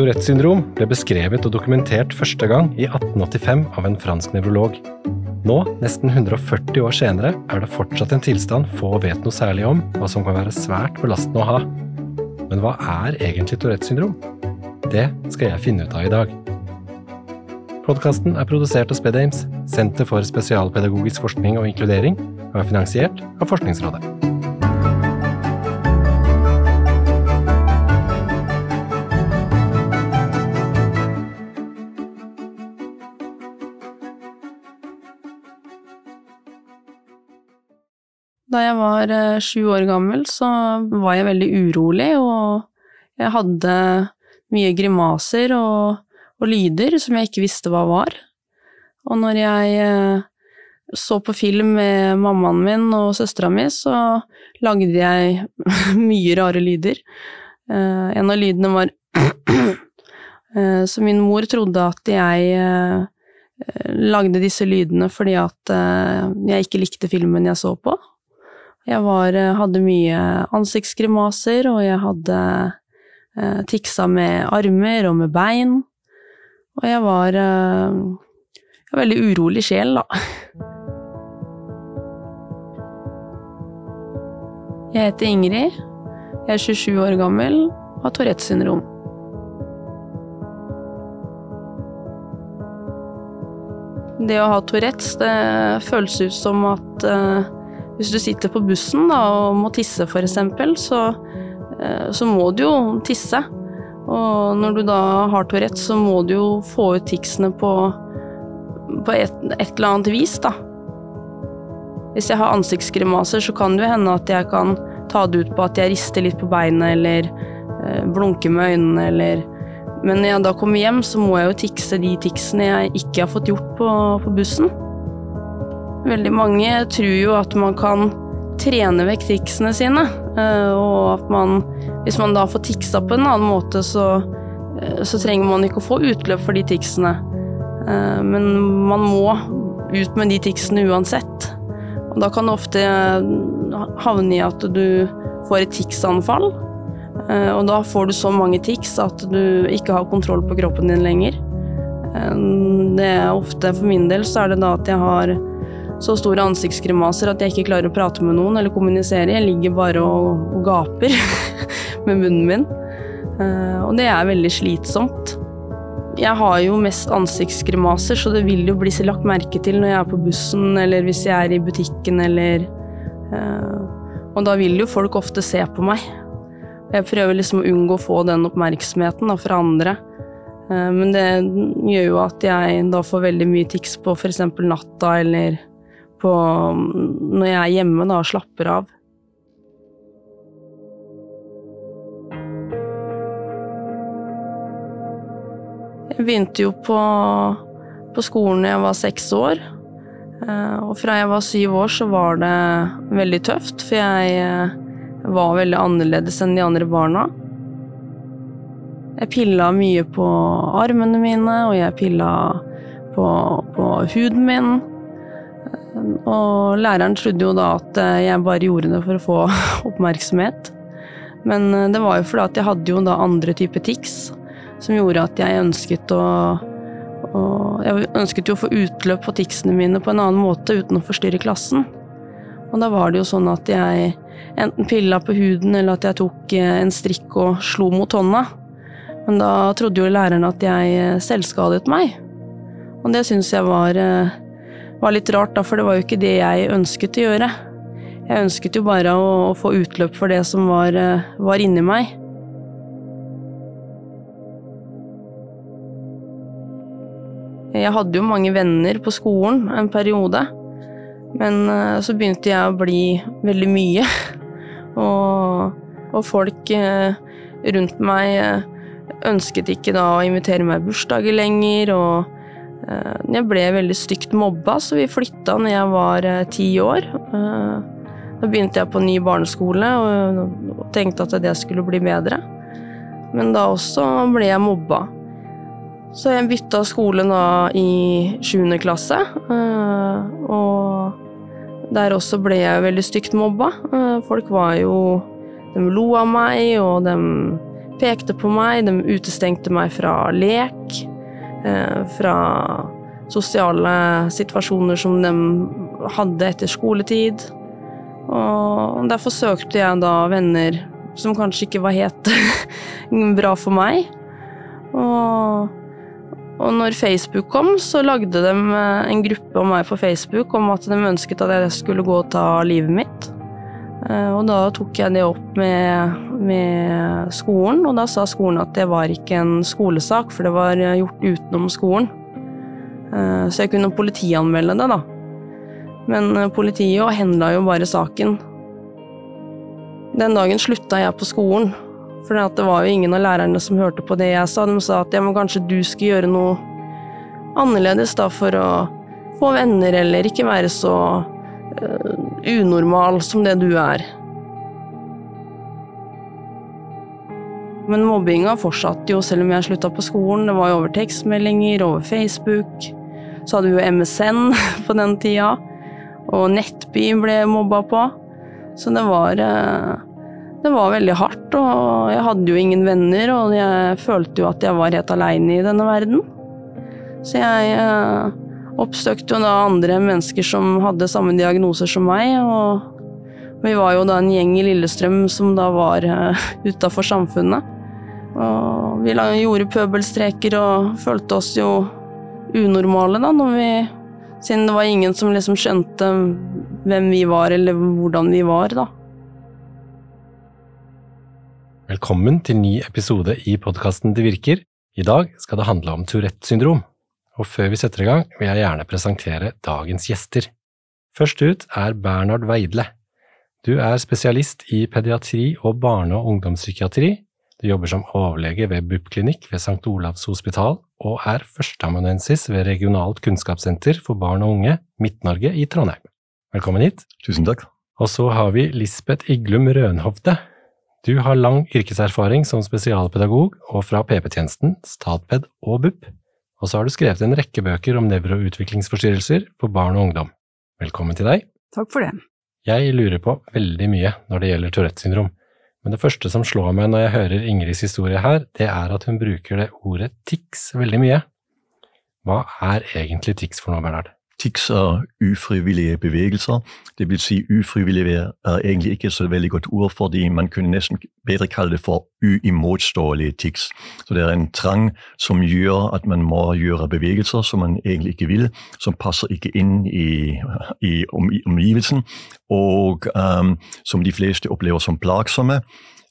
Tourettes syndrom ble beskrevet og dokumentert første gang i 1885 av en fransk nevrolog. Nå, nesten 140 år senere, er det fortsatt en tilstand få vet noe særlig om, og som kan være svært belastende å ha. Men hva er egentlig Tourettes syndrom? Det skal jeg finne ut av i dag. Podkasten er produsert av SpedAmes, Senter for spesialpedagogisk forskning og inkludering, og er finansiert av Forskningsrådet. Jeg var eh, sju år gammel, så var jeg veldig urolig, og jeg hadde mye grimaser og, og lyder som jeg ikke visste hva var. Og når jeg eh, så på film med mammaen min og søstera mi, så lagde jeg mye rare lyder. Eh, en av lydene var Så min mor trodde at jeg lagde disse lydene fordi at jeg ikke likte filmen jeg så på. Jeg var, eh, hadde mye ansiktsgrimaser, og jeg hadde eh, tiksa med armer og med bein. Og jeg var eh, en veldig urolig sjel, da. Jeg heter Ingrid. Jeg er 27 år gammel og har Tourettes syndrom. Det å ha Tourettes, det føles ut som at uh, hvis du sitter på bussen da, og må tisse, eksempel, så, eh, så må du jo tisse. Og når du da har Tourette, så må du jo få ut ticsene på, på et, et, eller annet vis, da. Hvis jeg har ansiktsgrimaser, så kan det jo hende at jeg kan ta det ut på at jeg rister litt på beinet, eller eh, blunker med øynene, eller Men når jeg da kommer hjem, så må jeg jo tikse de ticsene jeg ikke har fått gjort på, på bussen. Veldig mange tror jo at man kan trene vekk triksene sine, eh, og at man Hvis man da får tiksa på en annen måte, så, eh, så trenger man ikke å få utløp for de ticsene. Eh, men man må ut med de tiksene uansett. Og da kan det ofte havne i at du får et tiksanfall. Og da får du så mange tics at du ikke har kontroll på kroppen din lenger. Det er ofte, For min del så er det da at jeg har så store ansiktsgrimaser at jeg ikke klarer å prate med noen eller kommunisere. Jeg ligger bare og, og gaper med munnen min. Uh, og det er veldig slitsomt. Jeg har jo mest ansiktsgrimaser, så det vil jo bli lagt merke til når jeg er på bussen eller hvis jeg er i butikken eller uh, Og da vil jo folk ofte se på meg. Jeg prøver liksom å unngå å få den oppmerksomheten da, fra andre. Uh, men det gjør jo at jeg da får veldig mye tics på f.eks. natta eller på når jeg er hjemme da, og slapper av. Jeg begynte jo på, på skolen da jeg var seks år. Eh, og fra jeg var syv år, så var det veldig tøft, for jeg eh, var veldig annerledes enn de andre barna. Jeg pilla mye på armene mine, og jeg pilla på, på huden min. Og læreren trodde jo da at eh, jeg bare gjorde det for å få oppmerksomhet. Men eh, det var jo fordi at jeg hadde jo da andre typer tics som gjorde at jeg ønsket å og Jeg ønsket jo å få utløp for ticsene mine på en annen måte uten å forstyrre klassen. Og da var det jo sånn at jeg enten pilla på huden eller at jeg tok eh, en strikk og slo mot hånda. Men da trodde jo læreren at jeg selvskadet meg. Og det syns jeg var var litt rart, da, for det var jo ikke det jeg ønsket å gjøre. Jeg ønsket jo bare å, å få utløp for det som var, eh, var inni meg. Jeg hadde jo mange venner på skolen en periode, men eh, så begynte jeg å bli veldig mye. Og, og folk eh, rundt meg ønsket ikke da å invitere meg i bursdager lenger, og jeg ble veldig stygt mobba, så vi flytta når jeg var eh, ti år. Eh, da begynte jeg på ny barneskole og tenkte at det skulle bli bedre. Men da også ble jeg mobba. Så jeg bytta skole da i sjuende klasse, og der også ble jeg veldig stygt mobba. Folk var jo De lo av meg, og de pekte på meg, de utestengte meg fra lek, eh, fra sosiale situasjoner som de hadde etter skoletid. Og derfor søkte jeg da venner som kanskje ikke var helt bra for meg. Og, og når Facebook kom, så lagde de eh, en gruppe om meg på Facebook om at de ønsket at jeg skulle gå og ta livet mitt. Eh, og da tok jeg det opp med, med, skolen, og da sa skolen at det var ikke en skolesak, for det var gjort utenom skolen. Eh, så jeg kunne politianmelde det, da. Men eh, politiet henla jo bare saken. Den dagen slutta jeg på skolen, for det var jo ingen av lærerne som hørte på det jeg sa. De sa at ja, men kanskje du skulle gjøre noe annerledes da for å få venner, eller ikke være så unormal som det du er. Men mobbinga fortsatte jo selv om jeg slutta på skolen. Det var jo over tekstmeldinger, over Facebook. Så hadde vi jo MSN på den tida. Og Nettby ble mobba på. Så det var eh, Det var veldig hardt, og jeg hadde jo ingen venner, og jeg følte jo at jeg var helt aleine i denne verden. Så jeg eh, oppsøkte jo da andre mennesker som hadde samme diagnoser som meg, og vi var jo da en gjeng i Lillestrøm som da var uh, utafor samfunnet. Og vi gjorde pøbelstreker og følte oss jo unormale, da, når vi Siden det var ingen som liksom skjønte hvem vi var, eller hvordan vi var, da. Velkommen til ny episode i podkasten Det virker. I dag skal det handle om Tourettes syndrom og før vi setter i gang, vil jeg gjerne presentere dagens gjester. Først ut er Bernhard Veidle. Du er spesialist i pediatri og barne- og ungdomspsykiatri. Du jobber som overlege ved BUP-klinikk ved St. Olavs hospital, og er førsteamanuensis ved Regionalt kunnskapssenter for barn og unge, Midt-Norge i Trondheim. Velkommen hit. Tusen takk. Og så har vi Lisbeth Iglum Rønhovde. Du har lang yrkeserfaring som spesialpedagog og fra PP-tjenesten, Statped og BUP og så har du skrevet en rekke bøker om nevroutviklingsforstyrrelser for barn og ungdom. Velkommen til deg. Takk for det. Jeg lurer på veldig mye når det gjelder Tourettes syndrom, men det første som slår meg når jeg hører Ingrids historie her, det er at hun bruker det ordet tics veldig mye. Hva er egentlig tics for noe, Bernhard? Tics er ufrivillige bevegelser. Det vil si ufrivillige er egentlig ikke så veldig godt ord, fordi man kunne nesten bedre kalle det for uimotståelige tics. Så det er en trang som gjør at man må gjøre bevegelser som man egentlig ikke vil, som passer ikke inn i, i omgivelsen, og um, som de fleste opplever som plagsomme.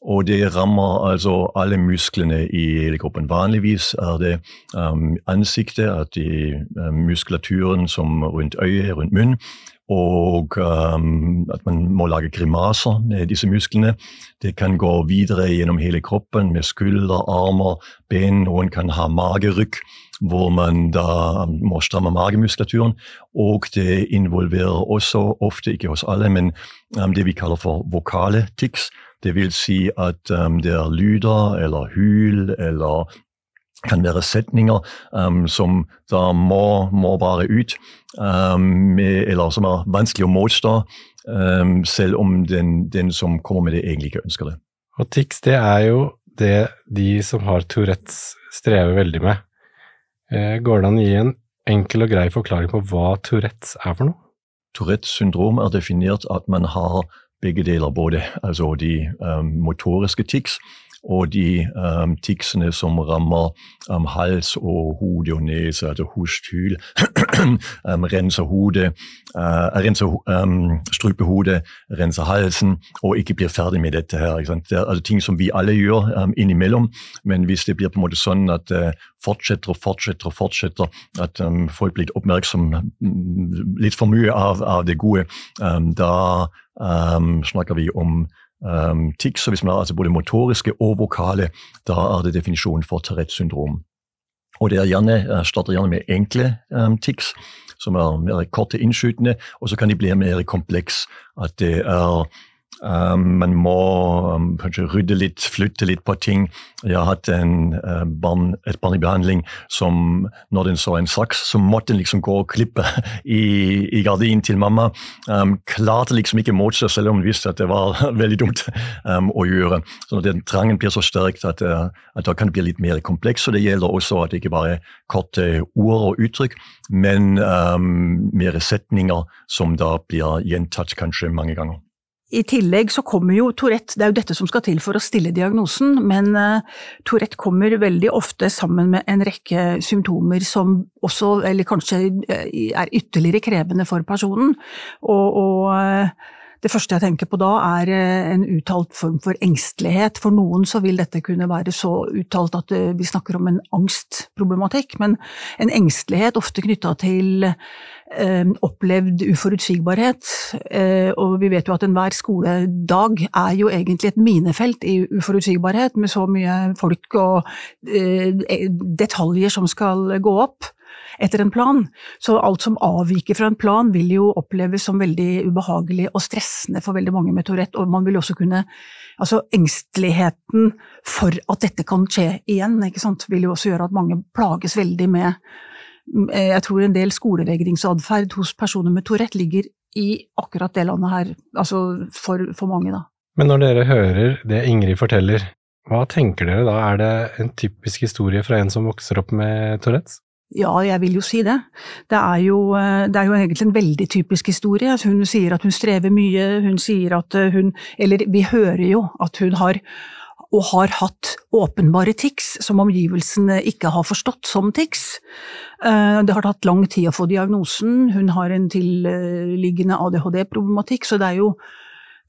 Og det rammer altså alle musklene i hele kroppen. Vanligvis er det um, ansiktet, at de um, muskulaturen som rundt øyet, rundt munn, og um, at man må lage grimaser med disse musklene. Det kan gå videre gjennom hele kroppen med skulder, armer, ben. Noen kan ha magerykk, hvor man da um, må stramme magemuskulaturen. Og det involverer også, ofte ikke hos alle, men um, det vi kaller for vokale tics det vil si at um, det er lyder eller hyl eller kan være setninger um, som da må, må bare ut, um, med, eller som er vanskelig å motstå, um, selv om den, den, som kommer med det, egentlig ikke ønsker det. Og tics, det er jo det de som har Tourettes strever veldig med. Eh, går det an å gi en enkel og grei forklaring på hva Tourettes er for noe? Tourettes syndrom er definert at man har begge deler, både altså de um, motoriske tics og de um, ticsene som rammer um, hals og hode og nese, altså husthyl, um, renser hodet, uh, renser um, struper hodet, renser halsen, og ikke blir ferdig med dette her. Det er altså ting som vi alle gjør innimellom, men hvis det blir på en måte sånn at uh, fortsetter og fortsetter og fortsetter, at folk blir oppmerksom mm, litt for mye av, av det gode, da snakker vi om um, tics. Og hvis man har altså både motoriske og vokale, da er det definisjonen for Tourettes syndrom. Og det er gjerne, starter gjerne med enkle um, tics, som er mer korte innskytende, og så kan de bli mer kompleks. At det er Um, man må um, kanskje rydde litt, flytte litt på ting. Jeg har hatt en, uh, barn, et barn i behandling som når den så en saks, så måtte den liksom gå og klippe i, i gardinen til mamma. Um, klarte liksom ikke mot seg, selv om hun visste at det var veldig dumt um, å gjøre. Så den trangen blir så sterk at, uh, at det kan bli litt mer kompleks. Og det gjelder også at det ikke bare er korte ord og uttrykk, men mer setninger som da blir gjentatt kanskje mange ganger. I tillegg så kommer jo Tourette, det er jo dette som skal til for å stille diagnosen, men uh, Tourette kommer veldig ofte sammen med en rekke symptomer som også, eller kanskje uh, er ytterligere krevende for personen. Og, og uh, det første jeg tenker på da, er en uttalt form for engstelighet. For noen så vil dette kunne være så uttalt at vi snakker om en angstproblematikk, men en engstelighet ofte knytta til Eh, opplevd uforutsigbarhet. Eh, og vi vet jo at enhver skoledag er jo egentlig et minefelt i uforutsigbarhet, med så mye folk og eh, detaljer som skal gå opp etter en plan. Så alt som avviker fra en plan vil jo oppleves som veldig ubehagelig og stressende for veldig mange med Tourette, og man vil også kunne Altså engsteligheten for at dette kan skje igjen, ikke sant, vil jo også gjøre at mange plages veldig med Eh, jeg tror en del skolevegringsatferd hos personer med Tourette ligger i akkurat det landet her, altså for, for mange, da. Men når dere hører det Ingrid forteller, hva tenker dere da, er det en typisk historie fra en som vokser opp med Tourettes? Ja, jeg vil jo si det. Det er jo, eh, det er jo egentlig en veldig typisk historie. Hun sier at hun strever mye, hun sier at eh, hun Eller vi hører jo at hun har og har hatt åpenbare tics som omgivelsene ikke har forstått som tics. Eh, det har tatt lang tid å få diagnosen, hun har en tilliggende ADHD-problematikk, så det er, jo,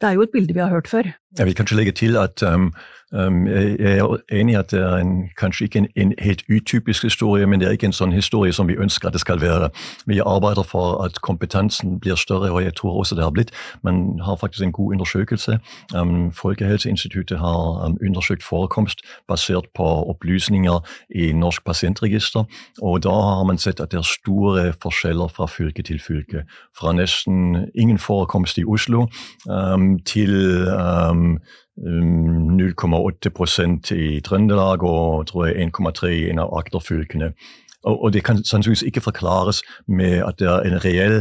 det er, jo, et bilde vi har hørt før. Jeg vil kanskje legge til at Um, jeg er enig i at det er en, kanskje ikke en, en, helt utypisk historie, men det er ikke en sånn historie som vi ønsker at det skal være. Vi arbeider for at kompetansen blir større, og jeg tror også det har blitt. Man har faktisk en god undersøkelse. Folkehelseinstituttet har undersøkt forekomst basert på opplysninger i Norsk pasientregister, og da har man sett at det er store forskjeller fra fylke til fylke. Fra nesten ingen forekomst i Oslo til 0,8 um, i Trøndelag og tror jeg 1,3 i en av Agder-fylkene. Og, og, det kan sannsynligvis ikke forklares med at det er en reell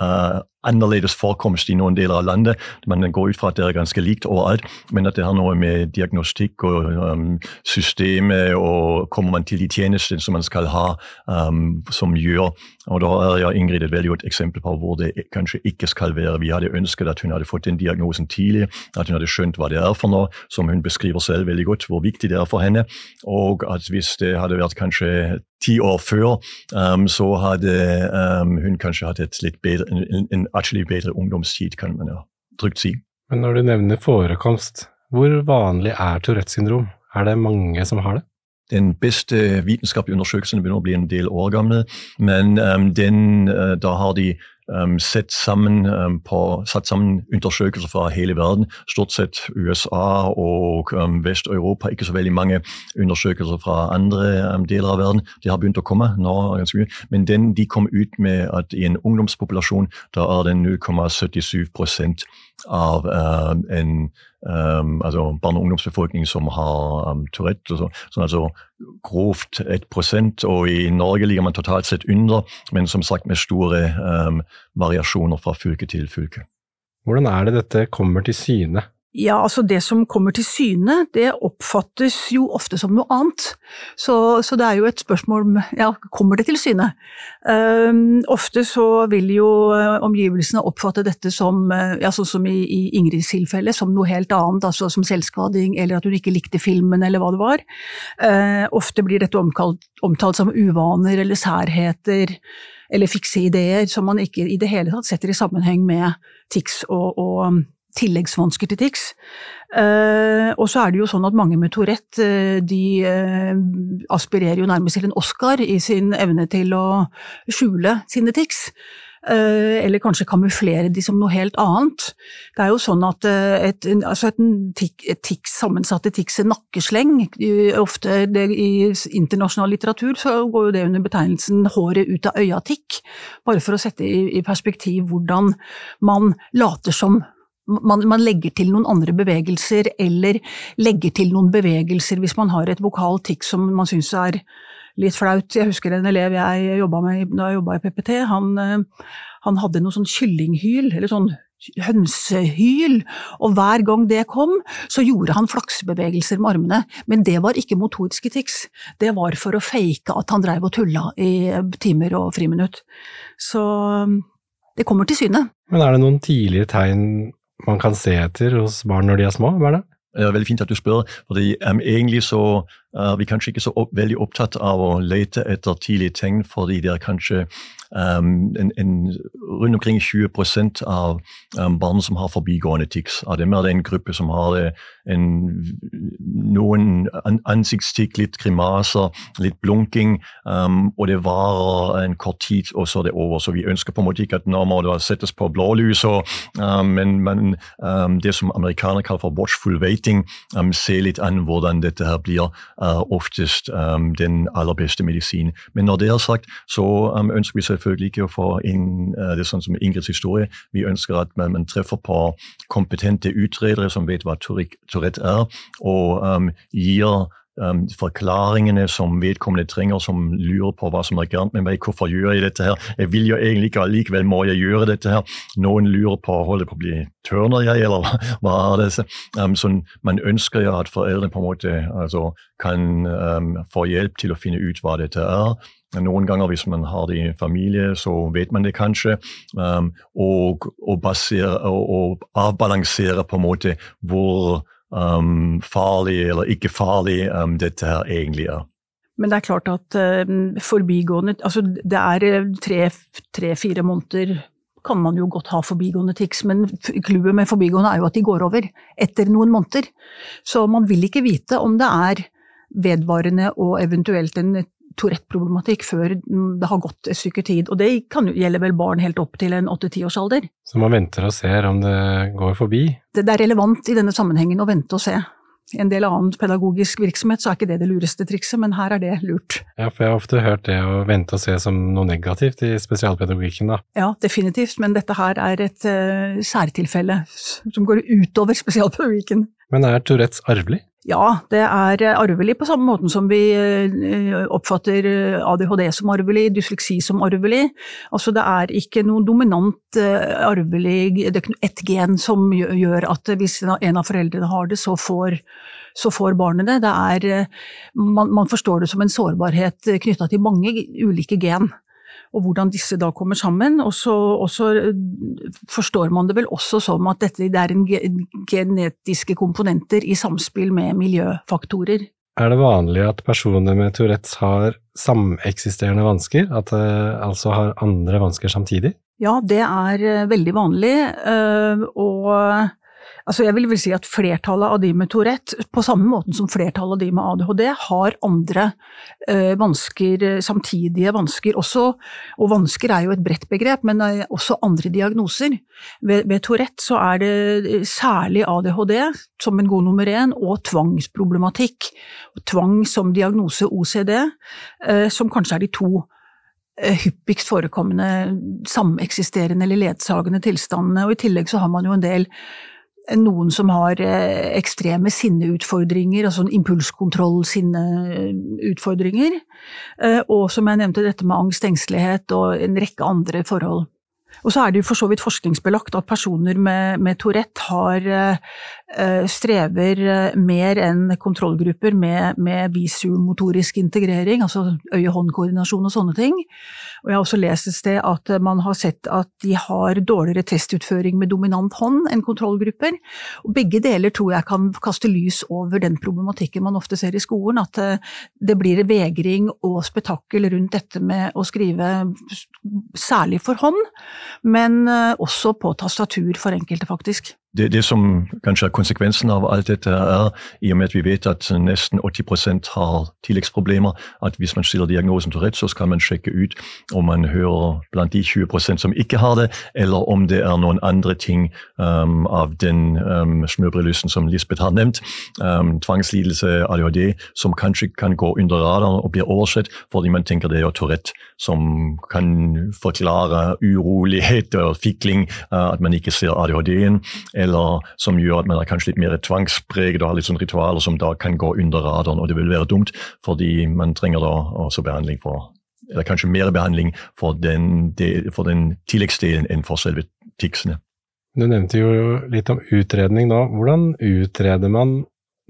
uh, annerledes forekomst i noen deler av landet. Man går ut fra at det er ganske likt overalt, men at det har noe med diagnostikk og um, systemet og kommer man til de tjenestene som man skal ha, um, som gjør. Og Da er ja, Ingrid et veldig godt eksempel på hvor det kanskje ikke skal være. Vi hadde ønsket at hun hadde fått den diagnosen tidlig, at hun hadde skjønt hva det er for noe, som hun beskriver selv veldig godt, hvor viktig det er for henne. Og at hvis det hadde vært kanskje ti år før, um, så hadde hun kanskje hatt et litt bedre, en, en atskillig bedre ungdomstid, kan man jo trygt si. Men når du nevner forekomst, hvor vanlig er Tourettes syndrom? Er det mange som har det? Den beste vitenskapelige undersøkelsen begynner å bli en del år gamle, men um, den, uh, da har de sett sammen på, satt sammen undersøkelser fra hele verden. Stort sett USA og Vest-Europa. Ikke så veldig mange undersøkelser fra andre deler av verden. De har begynt å komme nå, ganske mye. Men den, de kom ut med at i en ungdomspopulasjon da er det 0,77 av en um, altså barne- og ungdomsbefolkning som har um, Tourette. Så, sånn altså grovt 1% og i Norge ligger man totalt sett under, men som sagt med store um, variasjoner fra fylke til fylke. Hvordan er det dette kommer til syne? Ja, altså det som kommer til syne, det oppfattes jo ofte som noe annet. Så, så det er jo et spørsmål om ja, kommer det til syne? Um, ofte så vil jo uh, omgivelsene oppfatte dette som, uh, ja, sånn som i, i Ingrids tilfelle, som noe helt annet, altså som selvskading eller at hun ikke likte filmen eller hva det var. Uh, ofte blir dette omkalt, omtalt som uvaner eller særheter eller fikse ideer som man ikke i det hele tatt setter i sammenheng med tics og, og tilleggsvansker til tics. Uh, og så er det jo sånn at mange med Tourette uh, de uh, aspirerer jo nærmest til en Oscar i sin evne til å skjule sine tics. eller kanskje kamuflere de som noe helt annet. Det er jo sånn at et, altså et, et tics, sammensatte tics, nakkesleng, ofte det, i internasjonal litteratur så går jo det under betegnelsen 'håret ut av øya'-tikk, bare for å sette i, i perspektiv hvordan man later som man, man, legger til noen andre bevegelser, eller legger til noen bevegelser hvis man har et vokalt tikk som man syns er litt flaut. Jeg husker en elev jeg jobba med da jeg jobba i PPT. Han, eh, han hadde noe sånn kyllinghyl, eller sånn hønsehyl, og hver gang det kom, så gjorde han flaksebevegelser med armene, men det var ikke motoriske tics, det var for å fake at han dreiv og tulla i timer og friminutt. Så det kommer til syne. Men er det noen tidlige tegn man kan se etter hos barn når de er små, hva er det? Ja, veldig fint at du spør. fordi um, egentlig så uh, Vi er kanskje ikke så opp, veldig opptatt av å lete etter tidlige tegn, fordi det er kanskje um, en, en, rundt omkring 20 av um, barn som har forbigående tics. Av dem er det en gruppe som har en, noen ansiktstikk, litt grimaser, litt blunking, um, og det varer en kort tid, og så er det over. Så vi ønsker på en måte ikke at nå må det settes på blålys, og, men, um, det som amerikanere kaller for watchful waiting, um, se litt an hvordan dette her blir uh, oftest den aller beste medisin. Men når det er sagt, så ønsker vi selvfølgelig ikke å få inn uh, det sånn som Ingrids historie. Vi ønsker at man, man treffer på kompetente utredere som vet hva Tourette er, og um, gir um, forklaringene som vedkommende trenger, som lurer på hva som er gærent med meg. Hvorfor gjør jeg dette her? Jeg vil jo egentlig ikke, allikevel må jeg gjøre dette her. Noen lurer på holder på å bli tørner jeg, eller hva er det? Um, så man ønsker jo at foreldrene på en måte altså, kan um, få hjelp til å finne ut hva dette er. Noen ganger hvis man har det i familie, så vet man det kanskje. Um, og, og, basere, og, og avbalansere på en måte hvor um, farlig eller ikke farlig um, dette her egentlig er. Men det er klart at uh, forbigående Altså det er tre-fire måneder kan man jo godt ha forbigående tics, men clouet med forbigående er jo at de går over etter noen måneder. Så man vil ikke vite om det er vedvarende og eventuelt en Tourette-problematikk før det har gått et stykke tid. Og det kan jo gjelde vel barn helt opp til en åtte-tiårsalder. Så man venter og ser om det går forbi? Det, det er relevant i denne sammenhengen å vente og se. I en del annen pedagogisk virksomhet så er ikke det det lureste trikset, men her er det lurt. Ja, for jeg har ofte hørt det å vente og se som noe negativt i spesialpedagogikken, da. Ja, definitivt, men dette her er et uh, særtilfelle som går utover spesialpedagogikken. Men er Tourettes arvelig? Ja, det er arvelig på samme måten som vi eh, oppfatter eh, ADHD som arvelig, dysleksi som arvelig. Altså det er ikke noe dominant eh, arvelig, det er ikke ett gen som gjør at hvis en av foreldrene har det, så får, så får barnet det. det er, man, man, forstår det som en sårbarhet knytta til mange ulike gen og hvordan disse da kommer sammen. Og så, og så eh, forstår man det vel også som at dette det er en genetiske komponenter i samspill med miljøfaktorer. Er det vanlig at personer med Tourettes har sameksisterende vansker, at de eh, altså har andre vansker samtidig? Ja, det er eh, veldig vanlig, og Altså jeg vil vel si at flertallet av de med Tourette, på samme måten som flertallet av de med ADHD, har andre eh, vansker, samtidige vansker også. Og vansker er jo et bredt begrep, men også andre diagnoser. Ved, ved Tourette så er det særlig ADHD som en god nummer én, og tvangsproblematikk. Tvang som diagnose OCD, eh, som kanskje er de to hyppigst forekommende sameksisterende eller ledsagende tilstandene. Og i tillegg så har man jo en del noen som har eh, ekstreme sinneutfordringer, altså impulskontroll-sinneutfordringer. Eh, og som jeg nevnte, dette med angst, engstelighet og en rekke andre forhold. Og så er det jo for så vidt forskningsbelagt at personer med, med Tourette har, strever mer enn kontrollgrupper med, med visumotorisk integrering, altså øye-hånd-koordinasjon og sånne ting. Og jeg har også lest et sted at man har sett at de har dårligere testutføring med dominant hånd enn kontrollgrupper. Og begge deler tror jeg kan kaste lys over den problematikken man ofte ser i skolen, at det blir vegring og spetakkel rundt dette med å skrive særlig for hånd men eh, også på tastatur for enkelte, faktisk. Det, det, som kanskje er konsekvensen av alt dette, er, i og med at vi vet at nesten 80 har tilleggsproblemer, at hvis man stiller diagnosen Tourette, så skal man sjekke ut om man hører blant de 20 som ikke har det, eller om det er noen andre ting um, av den um, smørbrødlysten som Lisbeth har nevnt, um, tvangslidelse, ADHD, som kanskje kan gå under radaren og blir oversett fordi man tenker det er Tourette, som kan forklare urolighet og fikling, uh, at man ikke ser ADHD-en eller som gjør at man er kanskje litt mer tvangspreget og har litt sånn ritualer som da kan gå under radaren. og Det vil være dumt, fordi man trenger da også behandling for eller kanskje mer behandling for den, for den tilleggsdelen enn for selve ticsene. Du nevnte jo litt om utredning nå. Hvordan utreder man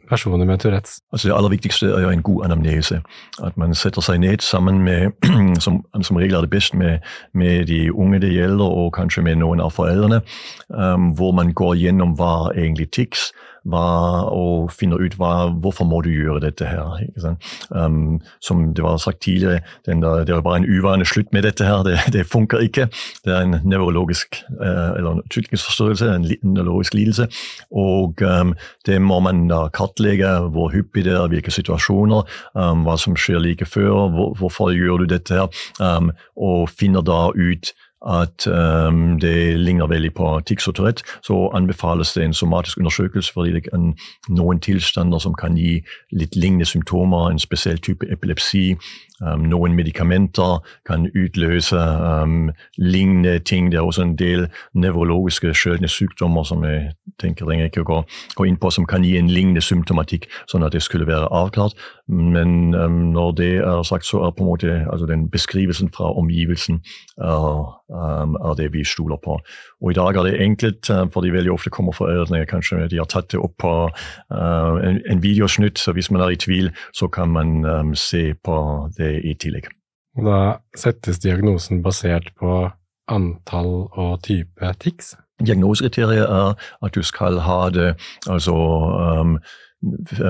personer med Tourettes? Altså det aller viktigste er jo en god anamnese. At man setter seg ned sammen med Som, som regel er det best med, med, de unge det gjelder, og kanskje med noen av foreldrene. Um, hvor man går gjennom hva egentlig tics hva, og finner ut hva, hvorfor må du gjøre dette her. Um, som det var sagt tidligere, der, det er bare en uvane slutt med dette her. Det, det funker ikke. Det er en nevrologisk uh, eller utviklingsforstyrrelse, en nevrologisk lidelse. Og um, det må man da kartlegge hvor hyppig det er, hvilke situasjoner, um, hva som skjer like før, hvor, hvorfor gjør du dette her, um, og finner da ut at um, det ligner veldig på tics og Tourette, så anbefales det en somatisk undersøkelse fordi det er noen tilstander som kan gi litt lignende symptomer, en spesiell type epilepsi, Um, noen medikamenter kan utløse um, lignende ting. Det er også en del nevrologiske sjeldne sykdommer som jeg tenker jeg ikke å gå, gå, inn på, som kan gi en lignende symptomatikk, sånn at det skulle være avklart. Men um, når det er sagt, så er på en måte altså den beskrivelsen fra omgivelsen er, um, er, det vi stoler på. Og i dag er det enkelt, uh, fordi veldig ofte kommer foreldrene kanskje de har tatt det opp på uh, en, en videosnutt, så hvis man er i tvil, så kan man um, se på det i tillegg. Da settes diagnosen basert på antall og type tics? Diagnosekriteriet er at du skal ha det altså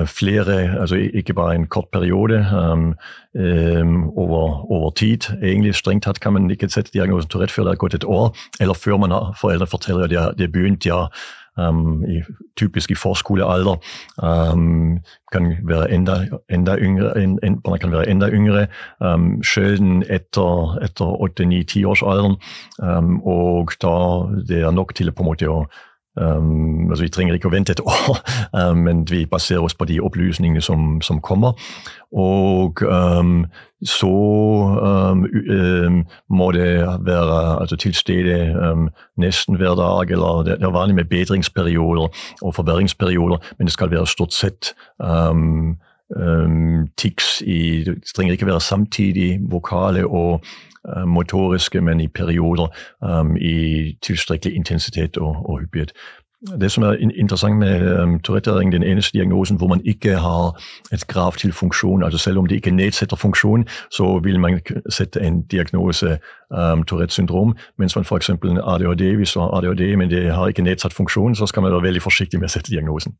flere, altså ikke bare en kort periode, um, um, over, over, tid. Egentlig Strengt tatt kan man ikke sette diagnosen til rett før det har gått et år, eller før man har, foreldre forteller at de har, de har begynt ja, um, i, typisk i forskolealder. Kan være enda, enda yngre, en, en, man kan være enda yngre. Sjelden etter, etter 8-9-10 års alder Um, og da det er nok til på en måte å Um, altså Vi trenger ikke å vente et år, um, men vi baserer oss på de opplysningene som, som kommer. Og um, så må det være altså, til stede nesten hver dag. eller Det, det er vanlig med bedringsperioder og forverringsperioder, men det skal være stort sett um, tics i Det trenger ikke være samtidig vokale og motoriske, men i perioder um, i tilstrekkelig intensitet og, og, hyppighet. Det som er interessant med um, Tourette, er den eneste diagnosen hvor man ikke har et grav til funksjon. altså Selv om det ikke nedsetter funksjon, så vil man sette en diagnose um, Tourettes syndrom. Mens man f.eks. ADHD, hvis du har ADHD, men det har ikke nedsatt funksjon, så skal man være veldig forsiktig med å sette diagnosen.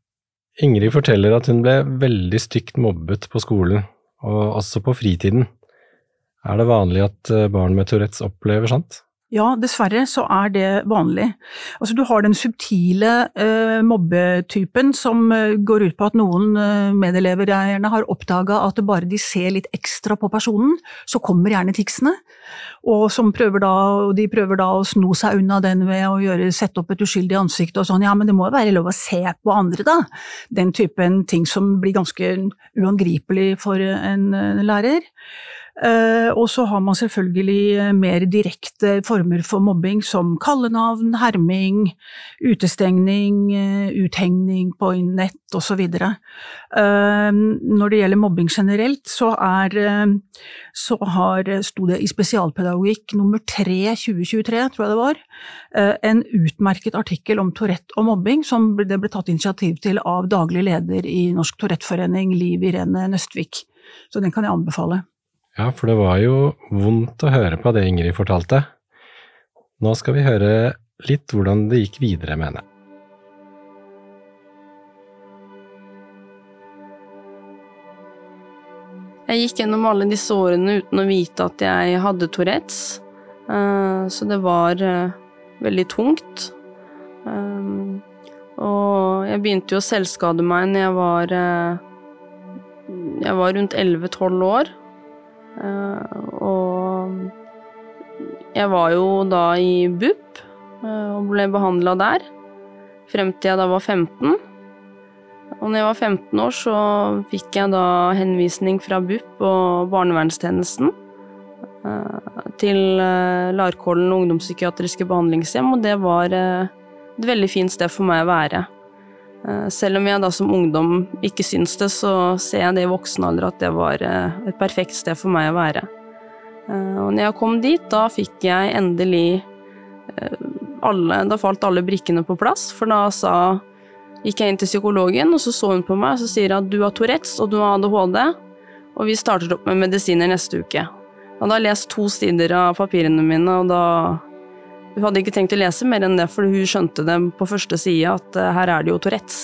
Ingrid forteller at hun ble veldig stygt mobbet på skolen, og også på fritiden. Er det vanlig at eh, barn med Tourettes opplever sånt? Ja, dessverre så er det vanlig. Altså, du har den subtile eh, mobbetypen som eh, går ut på at noen eh, medelever gjerne har oppdaga at bare de ser litt ekstra på personen, så kommer gjerne ticsene. Og prøver da, de prøver da å sno seg unna den ved å gjøre, sette opp et uskyldig ansikt og sånn. Ja, men det må jo være lov å se på andre, da. Den typen ting som blir ganske uangripelig for en, en lærer. Eh, og så har man selvfølgelig eh, mer direkte former for mobbing som kallenavn, herming, utestengning, eh, uthengning på nett osv. Når det gjelder mobbing generelt, så, er, så har, sto det i Spesialpedagogikk nummer 3 2023, tror jeg det var, en utmerket artikkel om Tourette og mobbing som det ble tatt initiativ til av daglig leder i Norsk Touretteforening, Liv Irene Nøstvik. Så den kan jeg anbefale. Ja, for det var jo vondt å høre på det Ingrid fortalte. Nå skal vi høre litt hvordan det gikk videre med henne. Jeg gikk gjennom alle disse årene uten å vite at jeg hadde Tourettes, eh, så det var eh, veldig tungt. Eh, og jeg begynte jo å selvskade meg når jeg var Jeg var rundt 11-12 år. Eh, og jeg var jo da i BUP eh, og ble behandla der frem til jeg da var 15. Og når jeg var 15 år, så fikk jeg da henvisning fra BUP og barnevernstjenesten eh, til Larkollen ungdomspsykiatriske behandlingshjem, og det var et veldig fint sted for meg å være. Eh, selv om jeg da som ungdom ikke syns det, så ser jeg det i voksen alder at det var eh, et perfekt sted for meg å være. Eh, og når jeg kom dit, da fikk jeg endelig alle Da falt alle brikkene på plass, for da sa gikk jeg inn til psykologen, og så så hun på meg og så sier at du har Tourettes og du har ADHD, og vi starter opp med medisiner neste uke. Jeg hadde lest to sider av papirene mine, og da Hun hadde ikke tenkt å lese mer enn det, for hun skjønte det på første side at uh, her er det jo Tourettes,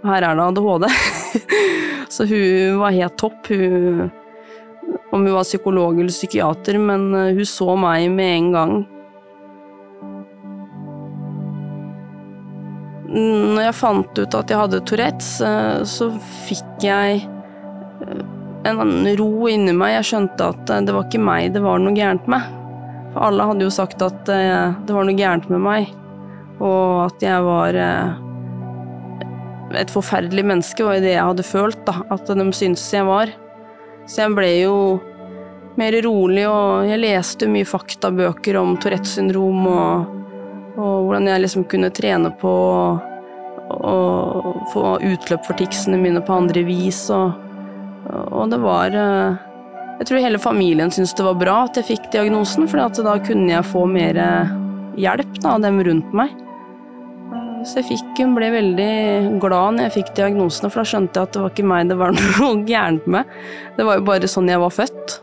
og her er det ADHD. så hun var helt topp. Hun, om hun var psykolog eller psykiater, men uh, hun så meg med en gang. Når jeg fant ut at jeg hadde Tourettes, uh, så fikk jeg en ro inni meg. Jeg skjønte at eh, det var ikke meg det var noe gærent med. For alle hadde jo sagt at eh, det var noe gærent med meg, og at jeg var eh, et forferdelig menneske, var det jeg hadde følt, da, at de syntes jeg var. Så jeg ble jo mer rolig, og jeg leste mye faktabøker om Tourettes syndrom, og, og, hvordan jeg liksom kunne trene på å få utløp for ticsene mine på andre vis. og og det var eh, Jeg tror hele familien syntes det var bra at jeg fikk diagnosen, for da kunne jeg få mer eh, hjelp da, av dem rundt meg. Eh, så jeg fikk, hun ble veldig glad når jeg fikk diagnosene, for da skjønte jeg at det var ikke meg det var noe gærent med. Det var jo bare sånn jeg var født.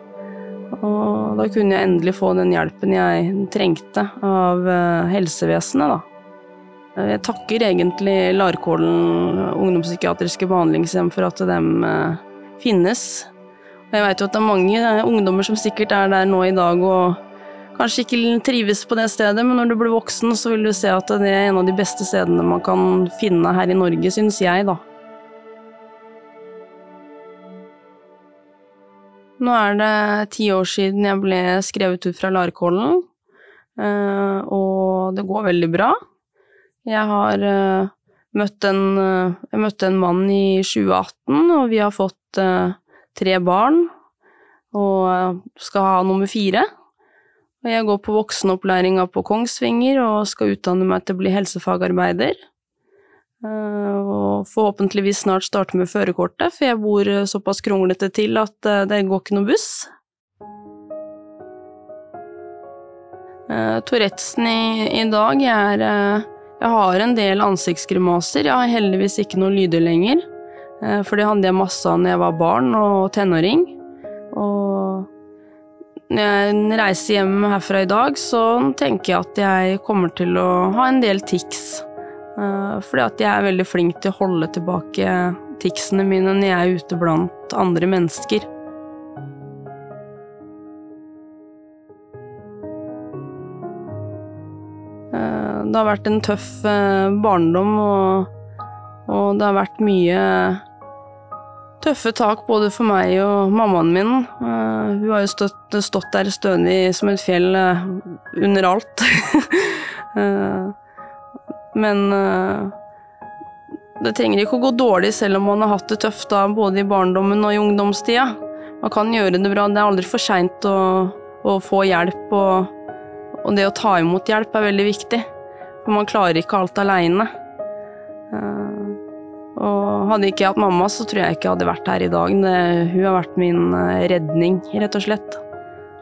Og da kunne jeg endelig få den hjelpen jeg trengte av helsevesenet, da. Jeg takker egentlig Larkollen ungdomspsykiatriske behandlingshjem for at de finnes. Jeg vet jo at det er mange ungdommer som sikkert er der nå i dag og kanskje ikke trives på det stedet, men når du blir voksen, så vil du se at det er en av de beste stedene man kan finne her i Norge, syns jeg, da. Nå er det ti år siden jeg ble skrevet ut fra Larkollen, eh, og det går veldig bra. Jeg har eh, møtt en, eh, jeg møtte en mann i 2018, og vi har fått tre barn og skal ha nummer fire. Og jeg går på voksenopplæringa på Kongsvinger og skal utdanne meg til å bli helsefagarbeider. Uh, og forhåpentligvis snart starte med førerkortet, for jeg bor såpass kronglete til at det går ikke noe buss. Tourettesen i, i dag er Jeg har en del ansiktsgrimaser, jeg har heldigvis ikke noen lyder lenger. Eh, for det hadde jeg masse av når jeg var barn og tenåring. Og når jeg reiser hjem herfra i dag, så tenker jeg at jeg kommer til å ha en del tics. Eh, fordi at jeg er veldig flink til å holde tilbake ticsene mine når jeg er ute blant andre mennesker. Eh, det har vært en tøff barndom, og og det har vært mye tøffe tak både for meg og mammaen min. Uh, hun har jo stått, stått der stødig som et fjell uh, under alt. uh, men det trenger ikke å gå dårlig selv om man har hatt det tøft da, både i barndommen og i ungdomstida. Man kan gjøre det bra. Det er aldri for seint å, å, få hjelp, og, og, det å ta imot hjelp er veldig viktig. For man klarer ikke alt aleine. Og hadde ikke jeg hatt mamma, så tror jeg ikke jeg hadde vært her i dag. Hun har vært min eh, redning, rett og slett.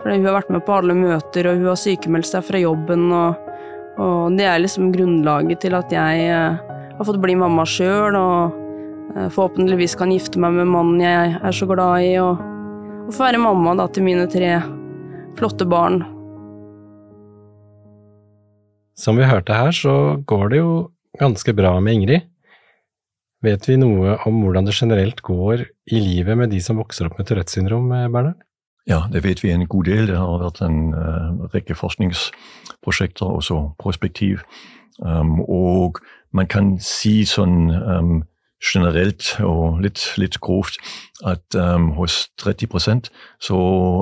Fordi hun har vært med på alle møter, og hun har sykemeldt seg fra jobben, og, og, det er liksom grunnlaget til at jeg uh, har fått bli mamma sjøl, og forhåpentligvis kan gifte meg med mannen jeg er så glad i, og, og få være mamma da, til mine tre flotte barn. Som vi hørte her, så går det jo ganske bra med Ingrid. Vet vi noe om hvordan det generelt går i livet med de som vokser opp med Tourettes syndrom, eh, Bernhard? Ja, det vet vi en god del. Det har vært en uh, rekke forskningsprosjekter, også prospektiv. Um, og man kan si sånn um, generelt og litt, litt grovt at um, hos 30 så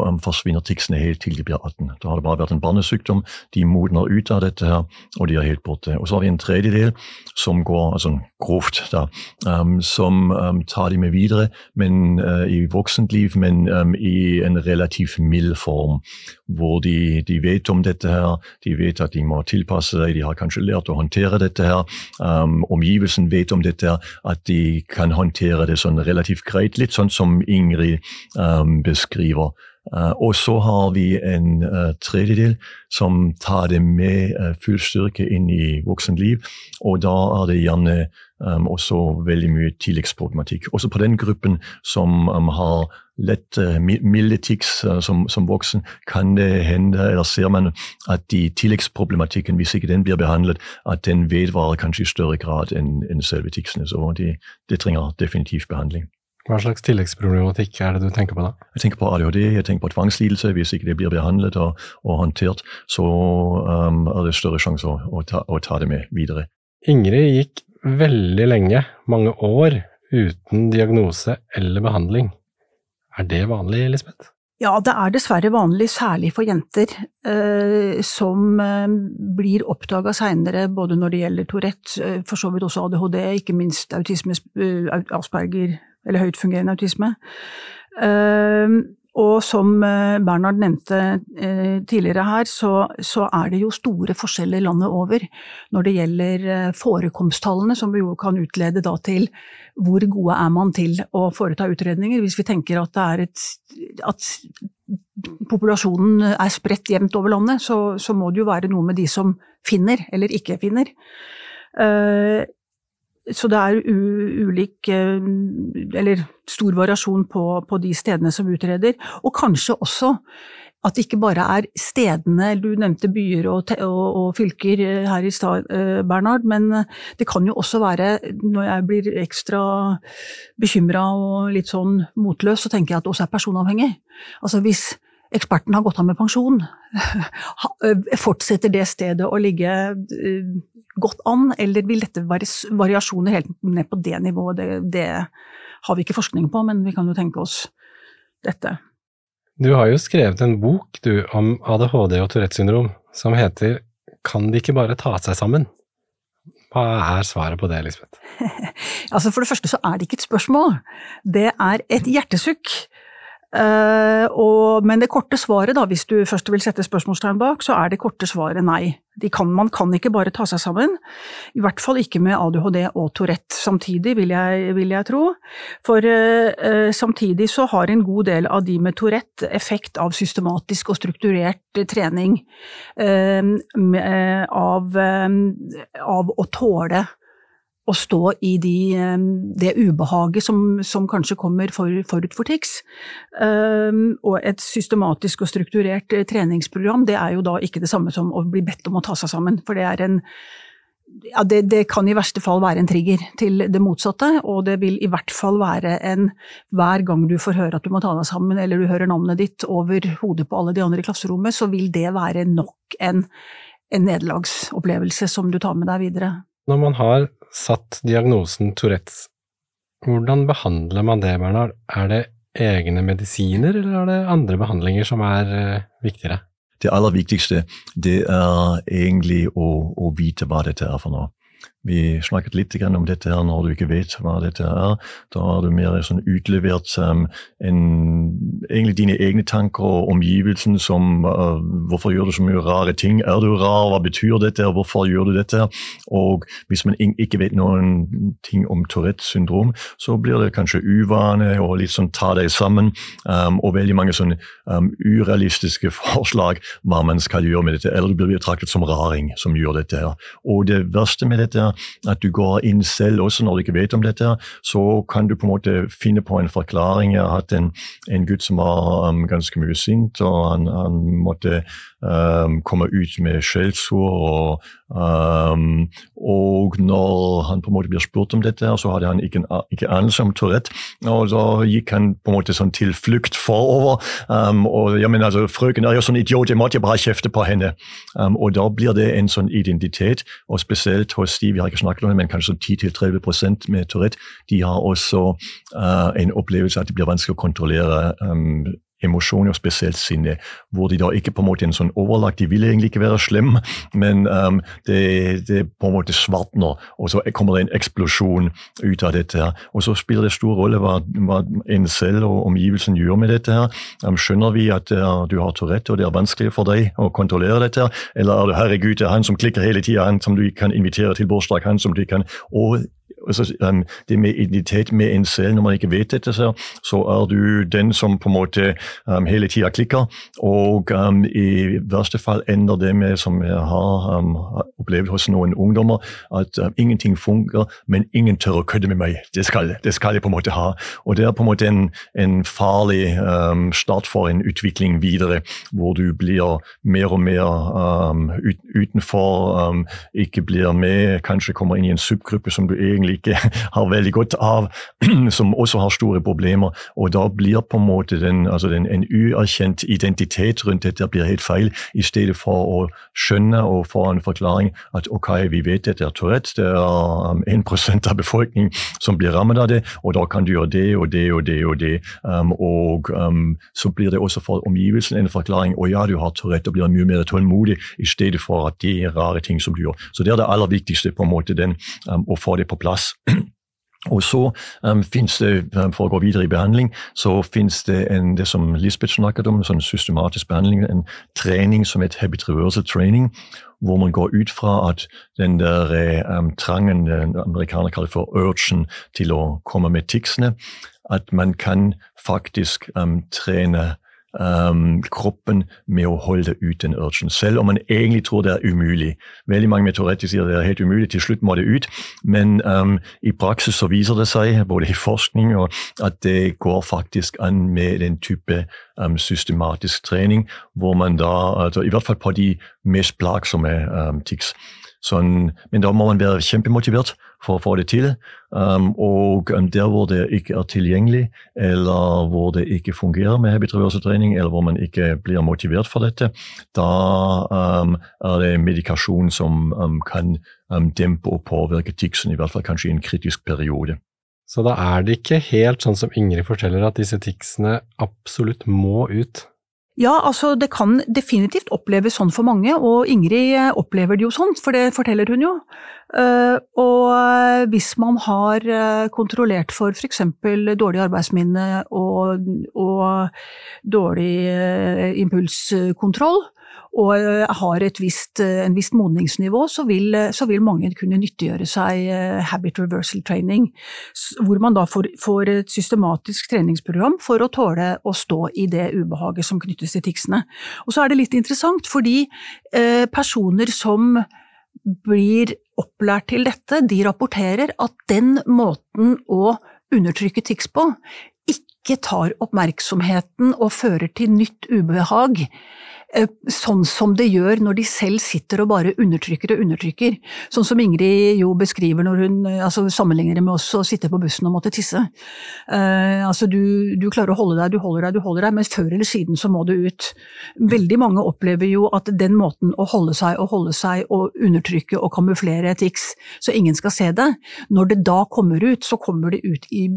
um, forsvinner ticsene helt til de blir 18. Da har det bare vært en barnesykdom. De modner ut av dette her, og de er helt borte. Og så har vi en tredjedel som går altså grovt, da, um, som tar de med videre, men uh, i voksent liv, men i en relativt mild form. Hvor de, de, vet om dette her, de vet at de må tilpasse seg, de har kanskje lært å håndtere dette her. omgivelsen vet om dette her, at de kan håndtere det sånn relativt greit. litt sånn som Ingrid um, beskriver. Uh, og så har vi en uh, tredjedel som tar det med uh, full styrke inn i voksenliv. Og da er det gjerne um, også veldig mye tilleggsproblematikk. Også på den gruppen som um, har lett milde tics som, som, voksen, kan det hende, eller ser man at de tilleggsproblematikken, hvis ikke den blir behandlet, at den vedvarer kanskje i større grad enn en selve ticsene. Så det de trenger definitivt behandling. Hva slags tilleggsproblematikk er det du tenker på da? Jeg tenker på ADHD, jeg tenker på tvangslidelse. Hvis ikke det blir behandlet og, og håndtert, så um, er det større sjanse å, å, ta, å, ta, det med videre. Ingrid gikk veldig lenge, mange år, uten diagnose eller behandling. Er det vanlig, Elisabeth? Ja, det er dessverre vanlig, særlig for jenter, eh, som eh, blir oppdaga seinere, både når det gjelder Tourette, eh, for så vidt også ADHD, ikke minst autisme, eh, Asperger, eller høytfungerende autisme. Og som eh, Bernhard nevnte eh, tidligere her, så, så, er det jo store forskjeller landet over når det gjelder eh, forekomsttallene, som vi jo kan utlede da til hvor gode er man til å foreta utredninger. Hvis vi tenker at, et, at populasjonen er spredt jevnt over landet, så, så, må det jo være noe med de som finner eller ikke finner. Så det er ulik, eh, eller stor variasjon på, på, de stedene som utreder. Og kanskje også at det ikke bare er stedene, du nevnte byer og, og, og fylker eh, her i stad, eh, Bernhard, men det kan jo også være, når jeg blir ekstra bekymra og litt sånn motløs, så tenker jeg at det også er personavhengig. Altså hvis eksperten har gått av med pensjon, fortsetter det stedet å ligge godt an, eller vil dette være variasjoner helt ned på det nivået? Det, det har vi ikke forskning på, men vi kan jo tenke oss dette. Du har jo skrevet en bok du, om ADHD og Tourettes syndrom som heter Kan de ikke bare ta seg sammen? Hva er svaret på det, Lisbeth? altså For det første så er det ikke et spørsmål, det er et hjertesukk. Uh, og, men det korte svaret, da, hvis du først vil sette spørsmålstegn bak, så er det korte svaret nei. Kan, man kan ikke bare ta seg sammen. I hvert fall ikke med ADHD og Tourette samtidig, vil jeg, vil jeg tro. For uh, samtidig så har en god del av de med Tourette effekt av systematisk og strukturert trening. Uh, av, av å tåle å stå i de, det ubehaget som, som kanskje kommer for, forut for TIX. Um, og et systematisk og strukturert eh, treningsprogram, det er jo da ikke det samme som å bli bedt om å ta seg sammen. For det er en ja, det, det, kan i verste fall være en trigger til det motsatte, og det vil i hvert fall være en Hver gang du får høre at du må ta deg sammen, eller du hører navnet ditt over hodet på alle de andre i klasserommet, så vil det være nok en, en nederlagsopplevelse som du tar med deg videre. Når man har satt diagnosen Tourettes, hvordan behandler man det, Bernhard? Er det egne medisiner, eller er det andre behandlinger som er uh, viktigere? Det aller viktigste det er egentlig å, å vite hva dette er for noe. Vi snakket litt om dette her når du ikke vet hva dette er. Da har du mer sånn utlevert um, en, egentlig dine egne tanker og omgivelsen som uh, Hvorfor gjør du så mye rare ting? Er du rar? Hva betyr dette? Hvorfor gjør du dette? Og hvis man ikke vet noen ting om Tourettes syndrom, så blir det kanskje uvane og litt sånn ta deg sammen. Um, og veldig mange sånne um, urealistiske forslag hva man skal gjøre med dette. Eller du blir betraktet som raring som gjør dette. her. Og det verste med dette at du går inn selv også når du ikke vet om dette, så kan du på en måte finne på en forklaring. Jeg har hatt en, en gutt som var um, ganske mye sint, og han, han måtte um, komme ut med skjellsord. Og, um, og når han på en måte blir spurt om dette, så hadde han ikke, ikke anelse om Tourette. Og så gikk han på en måte sånn til flukt forover. Um, og jeg mener, altså, Frøken er jo sånn idiot, jeg måtte bare kjefte på henne. Og da blir det en sånn identitet, og spesielt hos de vi har ikke snakket om men kanskje 10-30 med Tourette, de har også uh, en opplevelse at det blir vanskelig å kontrollere emosjoner, spesielt sinne, hvor de da ikke på en måte en sånn overlagt De vil egentlig ikke være slem, men um, det, det, på en måte svartner, og så kommer det en eksplosjon ut av dette. her. Og så spiller det stor rolle hva, hva en selv og omgivelsen gjør med dette. her. Um, skjønner vi at uh, du har Tourette, og det er vanskelig for deg å kontrollere dette, her, eller er det herregud, det er han som klikker hele tida, han som du kan invitere til bursdag, han som du kan og altså, um, det med identitet med en selv, når man ikke vet dette, så, så er du den som på en måte um, hele tida klikker. Og um, i verste fall ender det med, som jeg har um, opplevd hos noen ungdommer, at um, ingenting funker, men ingen tør å kødde med meg. Det skal, det skal, jeg på en måte ha. Og det er på en måte en, en farlig um, start for en utvikling videre, hvor du blir mer og mer ut, utenfor, ikke blir med, kanskje kommer inn i en subgruppe som du egentlig ikke har veldig godt av, som også har store problemer. Og da blir på en måte den, altså den, en uerkjent identitet rundt dette blir helt feil, i stedet for å skjønne og få en forklaring at ok, vi vet dette er Tourette, det er um, 1 av befolkningen som blir rammet av det, og da kan du gjøre det og det og det og det. Um, og um, så blir det også for omgivelsen en forklaring å ja, du har Tourette og blir mye mer tålmodig, i stedet for at det er rare ting som du gjør. Så det er det aller viktigste, på en måte, den, um, å få det på plass plass. Og så um, finnes det, For å gå videre i behandling, så finnes det en, det som Lisbeth snakket om, sånn systematisk behandling, en trening som heter habit reversal training, hvor man går ut fra at den der um, trangen den amerikanere kaller for urgen til å komme med ticsene, at man kan faktisk um, trene um, kroppen med å holde ut den urgen, selv om man egentlig tror det er umulig. Veldig mange med Tourette sier det er helt umulig, til slutt må det ut. Men um, i praksis så viser det seg, både i forskning, og at det går faktisk an med den type um, systematisk trening, hvor man da, altså, i hvert fall på de mest plagsomme tics, Sånn, men da må man være kjempemotivert for å få det til. Um, og der hvor det ikke er tilgjengelig, eller hvor det ikke fungerer med habitreversetrening, eller hvor man ikke blir motivert for dette, da um, er det medikasjon som um, kan dempe og påvirke ticsen, i hvert fall kanskje i en kritisk periode. Så da er det ikke helt sånn som Ingrid forteller, at disse ticsene absolutt må ut? Ja, altså det kan definitivt oppleves sånn for mange, og Ingrid eh, opplever det jo sånn, for det forteller hun jo. Eh, og eh, hvis man har kontrollert for f.eks. dårlig arbeidsminne og, og dårlig impulskontroll, og eh, har et visst, eh, en visst modningsnivå, så vil, eh, så vil, mange kunne nyttiggjøre seg habit reversal training, hvor man da får, får, et systematisk treningsprogram for å tåle å stå i det ubehaget som knyttes til ticsene. Og så er det litt interessant, fordi eh, personer som blir opplært til dette, de rapporterer at den måten å undertrykke tics på ikke tar oppmerksomheten og fører til nytt ubehag Eh, sånn som det gjør når de selv sitter og bare undertrykker og undertrykker. Sånn som Ingrid jo beskriver når hun eh, altså sammenligner det med oss å sitte på bussen og måtte tisse. Uh, altså du, du, klarer å holde deg, du holder deg, du holder deg, men før eller siden så må du ut. Veldig mange opplever jo at den måten å holde seg og holde seg og undertrykke og kamuflere tics så ingen skal se det, når det da kommer ut, så kommer det ut i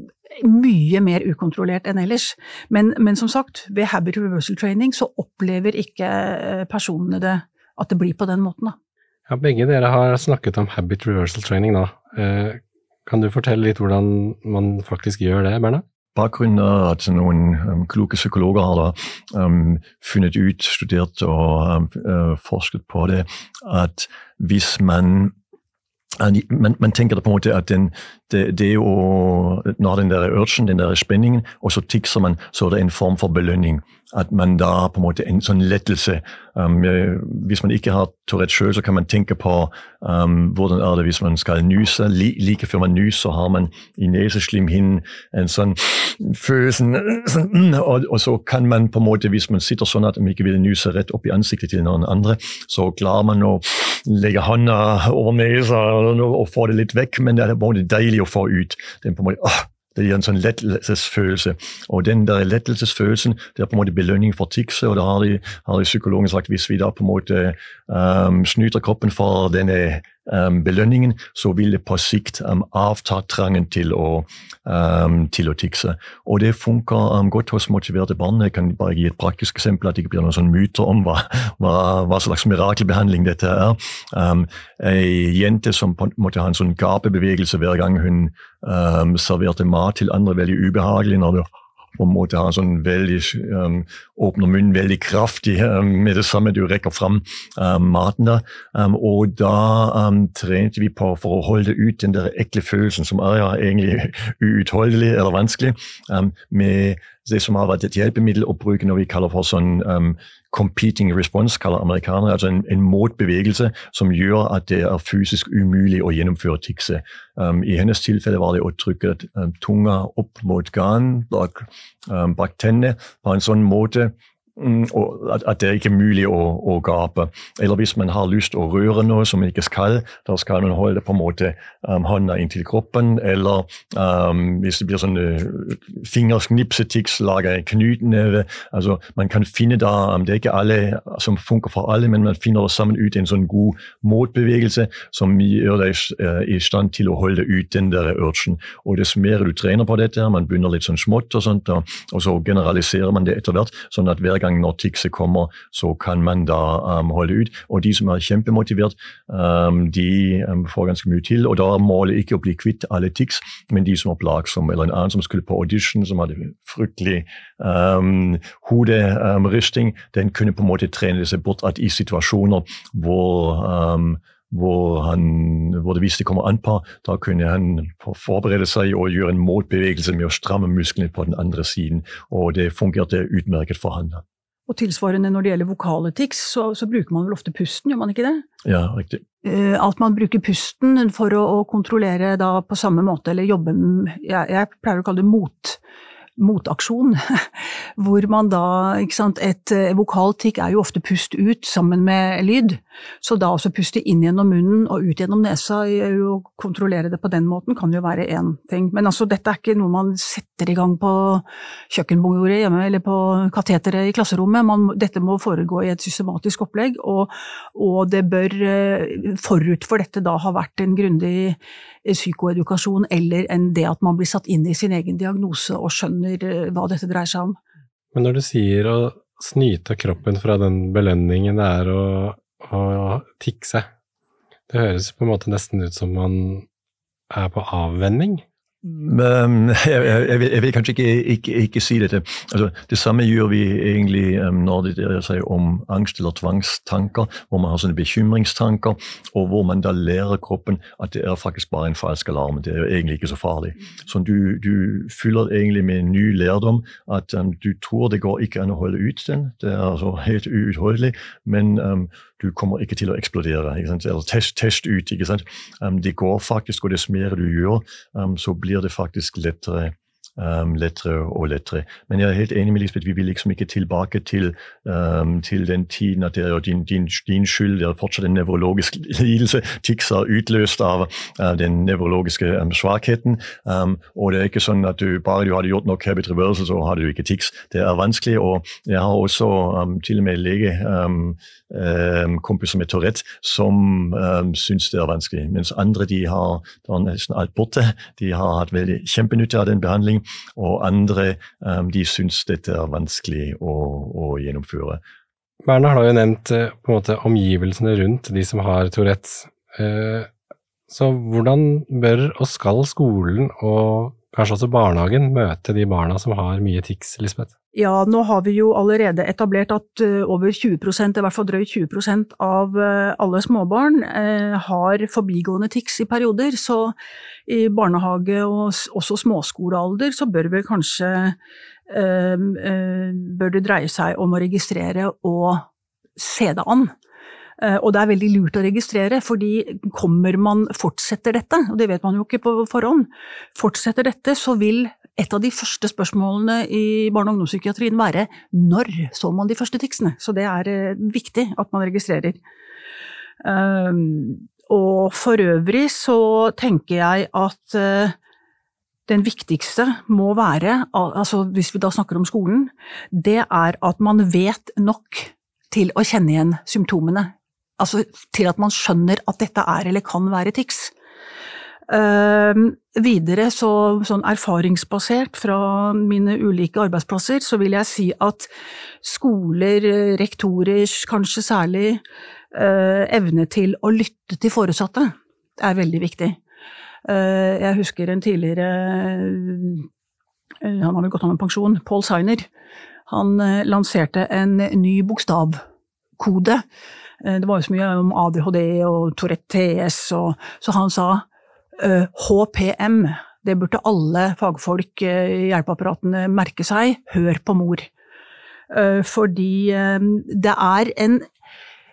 mye mer ukontrollert enn ellers. Men, men, som sagt, ved habit reversal training så opplever ikke eh, personene det at det blir på den måten. Da. Ja, begge dere har snakket om habit reversal training nå. Eh, kan du fortelle litt hvordan man faktisk gjør det, Berna? Bakgrunnen er at noen um, kloke psykologer har da, um, funnet ut, studert og um, uh, forsket på det, at hvis man man, man, tenker det på en måte at den, det, det å Når den der urgen, den der spenningen, og så tikser man, så er det en form for belønning. At man da på en måte en sånn lettelse um, Hvis man ikke har Tourette sjøl, så kan man tenke på um, hvordan er det hvis man skal nyse. Like før man nyser, har man i neseslimhinnen en sånn følelse sånn, og, og, så kan man på en måte, hvis man sitter sånn at man ikke vil nyse rett opp i ansiktet til noen andre, så klarer man å legge hånda over nesa og få det litt vekk, men det er på en måte deilig å få ut. Den på en måte, åh, det gir en sånn lettelsesfølelse. Og den der lettelsesfølelsen det er på en måte belønning for tikset. Og da har de, har de psykologen sagt hvis vi da på en måte um, snyter kroppen for denne belønningen, så vil det på sikt um, avta trangen til å, um, til å tikse. Og det funker godt hos motiverte barn. Jeg kan bare gi et praktisk eksempel, at det ikke blir noen sånn myter om hva, hva, hva, slags mirakelbehandling dette er. Um, ei jente som måtte ha en sånn gapebevegelse hver gang hun serverte mat til andre, veldig ubehagelig når det måte har sånn veldig um, Åpner munnen veldig kraftig um, med det samme du rekker fram um, maten. der. Og da trente vi på for å holde ut den der ekle følelsen som er ja, egentlig uutholdelig eller vanskelig, med det som har vært et hjelpemiddel å bruke når vi kaller for sånn competing response, kaller amerikanere. Altså en, en, motbevegelse som gjør at det er fysisk umulig å gjennomføre tikset. Um, I hennes tilfelle var det å trykke um, tunga opp mot ganen bak, um, bak tennene på en sånn måte at, det ikke er mulig å, å, gape. Eller hvis man har lyst å røre noe som man ikke skal, da skal man holde på en måte um, hånda inntil kroppen. Eller um, hvis det blir sånne fingerknipsetics, lage knutneve. Altså, man kan finne da, um, Det er ikke alle som funker for alle, men man finner sammen ut en sånn god motbevegelse som gjør deg uh, i stand til å holde ut den der urgen. Og dess mer du trener på dette, man begynner litt sånn smått, og sånt, og, og så generaliserer man det etter hvert. sånn at hver gang når tipset kommer, så kan man da um, holde ut. Og de som er kjempemotivert, um, de um, får ganske mye til. Og da er målet ikke å bli kvitt alle tics, men de som er plagsomme. Eller en annen som skulle på audition, som hadde fryktelig um, hoderysting, den kunne på en måte trene seg bort at i situasjoner hvor um, hvor, han, hvor, det det kommer an på. Da kunne han forberede seg og gjøre en motbevegelse med å stramme musklene på den andre siden. Og det fungerte utmerket for han. Og tilsvarende når det gjelder vokaletics, så, så, bruker man vel ofte pusten, gjør man ikke det? Ja, riktig. Uh, at man bruker pusten for å, å kontrollere da på samme måte, eller jobbe jeg, jeg pleier å kalle det mot motaksjon, hvor man da sant, Et vokalt vokaltikk er jo ofte pust ut sammen med lyd, så da også puste inn gjennom munnen og ut gjennom nesa og kontrollere det på den måten kan jo være én ting. Men altså, dette er ikke noe man setter i gang på kjøkkenbordet hjemme eller på kateteret i klasserommet. Man, dette må foregå i et systematisk opplegg, og, og det bør eh, forut for dette da ha vært en grundig psykoedukasjon eller enn det at man blir satt inn i sin egen diagnose og skjønner eh, hva dette dreier seg om. Men når du sier å snyte kroppen fra den belønningen det er å, å tikse, det høres på en måte nesten ut som man er på avvenning? Jeg, jeg, jeg, vil, kanskje ikke, ikke, ikke si dette. Altså, det samme gjør vi egentlig når det dreier seg om angst eller tvangstanker, hvor man har sånne bekymringstanker, og hvor man da lærer kroppen at det er faktisk bare en falsk alarm. Det er egentlig ikke så farlig. Så du, du fyller egentlig med en ny lærdom at um, du tror det går ikke an å holde ut den. Det er altså helt uutholdelig, men um, du kommer ikke til å eksplodere. Eller test, test ut. Um, det går faktisk, og dess mer du gjør, um, så blir det faktisk lettere um, lettere og lettere. Men jeg er helt enig med Lisbeth, vi vil liksom ikke tilbake til, um, til den tiden at det er din, din, din, skyld. Det er fortsatt en nevrologisk lidelse. Tics er utløst av uh, den nevrologiske um, svakheten. og det er ikke sånn at du bare du hadde gjort nok habit reversal, så hadde du ikke tics. Det er vanskelig, og jeg har også til og med lege kompiser med Tourette som um, syns det er vanskelig. Mens andre de har, de har nesten alt borte. De har hatt veldig kjempenytte av den behandling og andre um, de syns dette er vanskelig å, å gjennomføre. Berna har jo nevnt eh, på en måte omgivelsene rundt de som har Tourettes. Eh, så hvordan bør og skal skolen og kanskje også barnehagen møte de barna som har mye tics, Lisbeth? Ja, nå har vi jo allerede etablert at uh, over 20% i hvert fall drøyt 20 av uh, alle småbarn uh, har forbigående tics i perioder. Så i barnehage og også småskolealder så bør vel kanskje bør det dreie seg om å registrere og se det an. Og det er veldig lurt å registrere, fordi kommer man fortsetter dette, og det vet man jo ikke på forhånd, fortsetter dette så vil et av de første spørsmålene i barne- og ungdomspsykiatrien være når så man de første ticsene? Så det er eh, viktig at man registrerer. Ehm, og for øvrig så tenker jeg at eh, den viktigste må være, altså hvis vi da snakker om skolen, det er at man vet nok til å kjenne igjen symptomene altså til at man skjønner at dette er eller kan være tics. Uh, videre, så, sånn erfaringsbasert fra mine ulike arbeidsplasser, så vil jeg si at skoler, rektorer kanskje særlig, uh, evne til å lytte til foresatte er veldig viktig. Uh, jeg husker en tidligere Han har vel gått av med pensjon, Paul Signer. Han lanserte en ny bokstavkode. Det var jo så mye om ADHD og Tourette TS, og, så han sa HPM, eh, det burde alle fagfolk eh, i hjelpeapparatene merke seg. Hør på mor. Eh, fordi det er en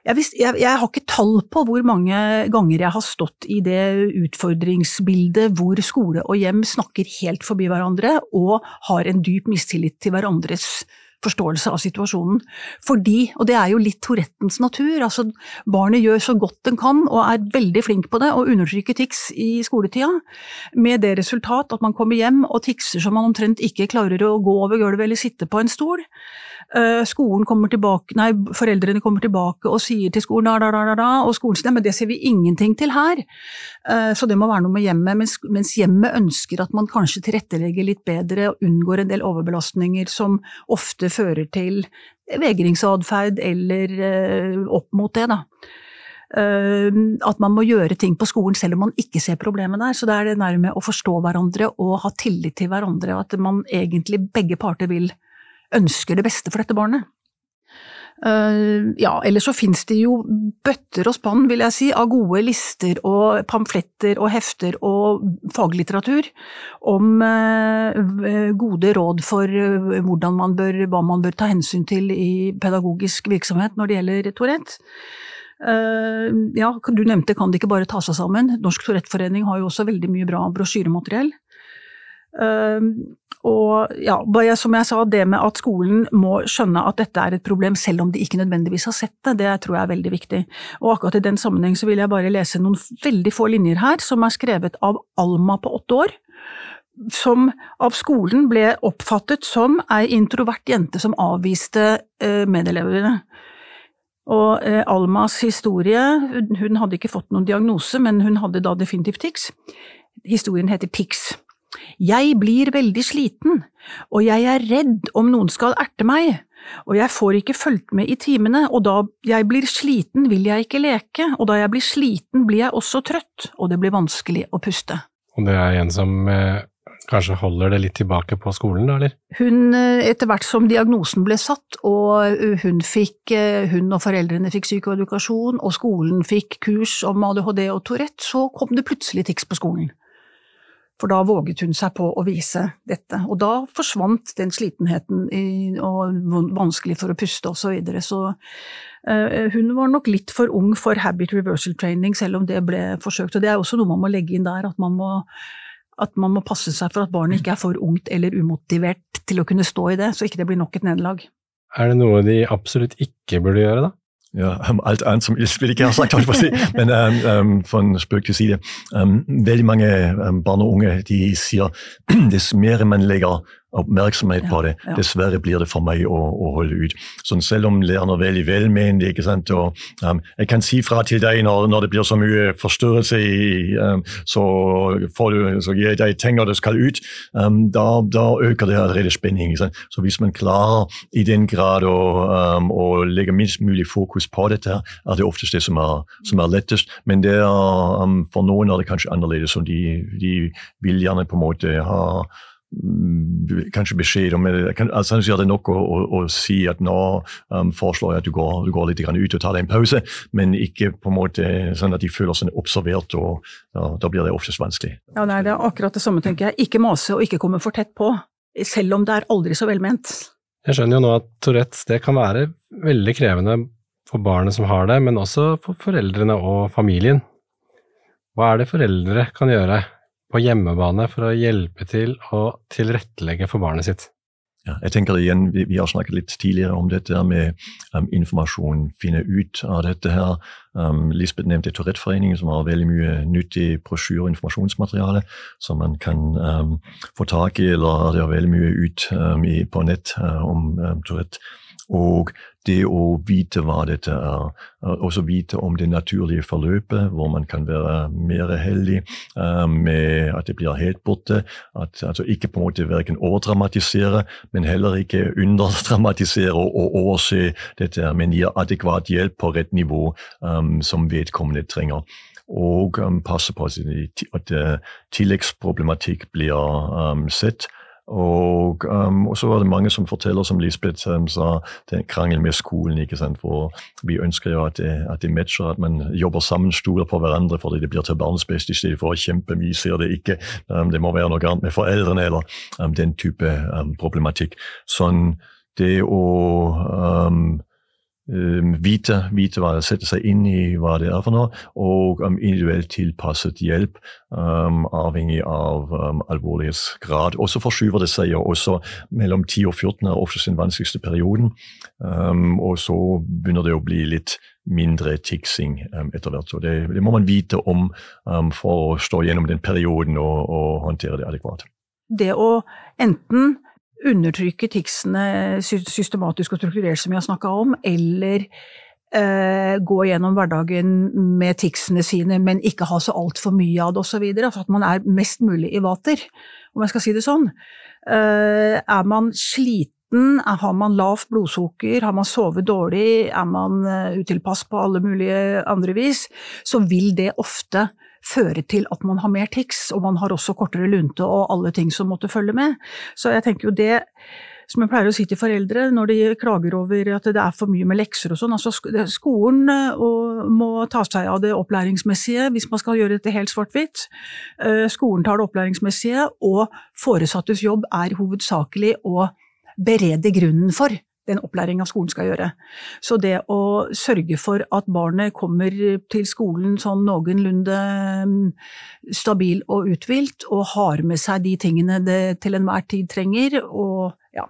jeg, visst, jeg, jeg, har ikke tall på hvor mange ganger jeg har stått i det utfordringsbildet hvor skole og hjem snakker helt forbi hverandre og har en dyp mistillit til hverandres forståelse av situasjonen. Fordi, og det er jo litt Tourettens natur, altså barnet gjør så godt den kan og er veldig flink på det, å undertrykke tics i skoletida, med det resultat at man kommer hjem og tikser som man omtrent ikke klarer å gå over gulvet eller sitte på en stol. Eh, skolen kommer tilbake, nei, foreldrene kommer tilbake og sier til skolen da, da, da, da, da og skolen sier men det ser vi ingenting til her. Eh, så det må være noe med hjemmet, mens, mens hjemmet ønsker at man kanskje tilrettelegger litt bedre og unngår en del overbelastninger som ofte fører til vegringsatferd eller eh, opp mot det, da. At man må gjøre ting på skolen selv om man ikke ser problemet der. Så det er det nærme å forstå hverandre og ha tillit til hverandre, og at man egentlig begge parter vil ønsker det beste for dette barnet. Uh, ja, eller så finnes det jo bøtter og spann, vil jeg si, av gode lister og pamfletter og hefter og faglitteratur om uh, gode råd for uh, hvordan man bør, hva man bør ta hensyn til i pedagogisk virksomhet når det gjelder Tourette. ja, du nevnte Kan det ikke bare ta seg sammen? Norsk Touretteforening har jo også veldig mye bra brosjyremateriell. Ehm, og ja, som jeg sa, det med at skolen må skjønne at dette er et problem selv om de ikke nødvendigvis har sett det, det tror jeg er veldig viktig. Og akkurat i den sammenheng så vil jeg bare lese noen veldig få linjer her, som er skrevet av Alma på åtte år. Som av skolen ble oppfattet som ei introvert jente som avviste eh, medelevene. Og eh, Almas historie, hun hadde ikke fått noen diagnose, men hun hadde da definitivt tics. Historien heter Tix. Jeg blir veldig sliten, og jeg er redd om noen skal erte meg, og jeg får ikke fulgt med i timene, og da jeg blir sliten vil jeg ikke leke, og da jeg blir sliten blir jeg også trøtt, og det blir vanskelig å puste. Og det er en som eh, kanskje holder det litt tilbake på skolen, da, eller? Hun, eh, etter hvert som diagnosen ble satt, og hun, fikk, eh, hun og foreldrene fikk psykoedukasjon, og skolen fikk kurs om ADHD og Tourette, så kom det plutselig tics på skolen. For da våget hun seg på å vise dette. Og da forsvant den slitenheten i, og vanskelig for å puste osv. Så, videre. så uh, hun var nok litt for ung for habit reversal training, selv om det ble forsøkt. Og det er også noe man må legge inn der, at man må, at man må passe seg for at barnet ikke er for ungt eller umotivert til å kunne stå i det, så ikke det blir nok et nederlag. Er det noe de absolutt ikke burde gjøre, da? Ja, alt annet som jeg vil ikke ha sagt, men um, um, von spøk til side. Um, veldig mange barn og unge de sier dess mer man legger oppmerksomhet på det, dessverre blir det for meg å, å holde ut. Så selv om læreren er veldig velmenende, ikke sant? Og, um, jeg kan si fra til deg når, når det blir så mye forstyrrelse, um, så, får du, så gir jeg deg ting når det skal ut. Um, da, da, øker det allerede spenning. Så hvis man klarer i den grad å, um, å legge minst mulig fokus på dette, er det oftest det som er, som er lettest. Men er, um, for noen er det kanskje annerledes, og de, de vil gjerne på en måte ha kanskje beskjed om altså, er det nok å, å, å, si at nå um, foreslår jeg at du går, du går litt ut og tar deg en pause, men ikke på en måte sånn at de føler seg observert, og og da blir det oftest vanskelig. Ja, nei, Det er akkurat det samme, tenker jeg. Ikke mase og ikke komme for tett på, selv om det er aldri så velment. Jeg skjønner jo nå at Tourettes det kan være veldig krevende for barnet som har det, men også for foreldrene og familien. Hva er det foreldre kan gjøre på hjemmebane for å hjelpe til å tilrettelegge for barnet sitt? Ja, jeg tenker igjen, vi, vi, har snakket litt tidligere om dette med um, informasjon, finne ut av dette her. Um, Lisbeth nevnte Touretteforeningen, som har veldig mye nyttig brosjyre- og informasjonsmateriale som man kan um, få tak i, eller det er veldig mye ut um, i, på nett uh, om Tourette. Og det å vite hva dette er, også vite om det naturlige forløpet, hvor man kan være mer heldig uh, med at det blir helt borte. At, altså ikke på en måte verken overdramatisere, men heller ikke underdramatisere og, overse dette, men gi adekvat hjelp på rett nivå um, som vedkommende trenger og passe på at tilleggsproblematikk blir sett. Og, um, og, så var det mange som forteller, som Lisbeth um, sa, det er en krangel med skolen. ikke sant? For vi ønsker jo at det, at det matcher, at man jobber sammen, stoler på hverandre fordi det blir til barnets beste i stedet for å kjempe. Vi ser det ikke. Um, det må være noe annet med foreldrene eller um, den type um, problematikk. Sånn det å Ehm, vite, vite hva det sette seg inn i hva det er for noe, og um, individuelt tilpasset hjelp, um, avhengig av um, alvorlighetsgrad. Og så forskyver det seg jo også mellom 10 og 14 er ofte den vanskeligste perioden, og så begynner det å bli litt mindre tiksing etter hvert. Det, det, må man vite om for å stå gjennom den perioden og, og håndtere det adekvat. Det å enten undertrykke ticsene systematisk og strukturert, som vi har snakka om, eller eh, gå gjennom hverdagen med ticsene sine, men ikke ha så altfor mye av det osv. Altså at man er mest mulig i vater, om jeg skal si det sånn. Eh, er man sliten, har man lavt blodsukker, har man sovet dårlig, er man uh, utilpass på alle mulige andre vis, så vil det ofte føre til at man har mer tics, og man har også kortere lunte og alle ting som måtte følge med. Så jeg tenker jo det som jeg pleier å si til foreldre når de klager over at det er for mye med lekser og sånn, altså skolen eh, må ta seg av det opplæringsmessige hvis man skal gjøre dette helt svart-hvitt. Eh, skolen tar det opplæringsmessige, og foresattes jobb er hovedsakelig å berede grunnen for den opplæringa skolen skal gjøre. Så det å sørge for at barnet kommer til skolen sånn noenlunde mm, stabil og uthvilt, og har med seg de tingene det til enhver tid trenger, og, ja,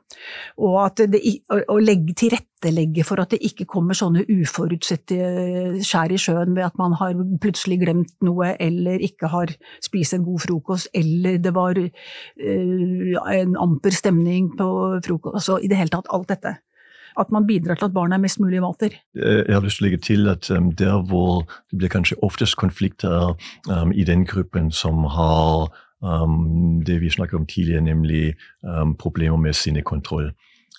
og at det, å legge til rettelegge for at det ikke kommer sånne uforutsette skjær i sjøen ved at man har plutselig glemt noe, eller ikke har spist en god frokost, eller det var uh, en amper stemning på frokost, altså i det hele tatt alt dette at man bidrar til at barna er mest mulig vater. Jeg har lyst til å legge til at um, der hvor det blir kanskje oftest konflikter um, i den gruppen som har um, det vi snakket om tidligere, nemlig problemer med sinnekontroll.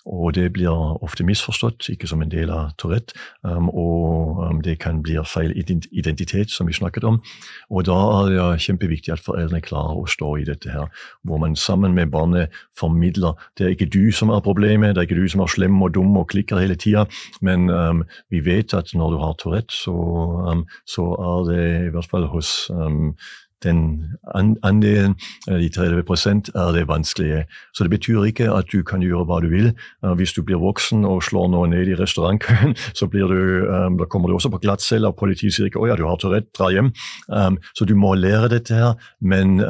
Og det blir ofte misforstått, ikke som en del av Tourette. Um, og um, det kan bli feil identitet, som vi snakket om. Og da er det kjempeviktig at foreldrene klarer å stå i dette her, hvor man sammen med barnet formidler det er ikke du som er problemet, det er ikke du som er slem og dum og klikker hele tida, men um, vi vet at når du har Tourette, så, um, så er det i hvert fall hos um, den andelen, eh, de 30 er det vanskelige. Så det betyr ikke at du kan gjøre hva du vil. Eh, hvis du blir voksen og slår noe ned i restaurantkøen, så blir du, eh, da kommer du også på glattcelle, og politiet sier ikke 'å ja, du har Tourette, dra hjem'. Så du må lære dette her, men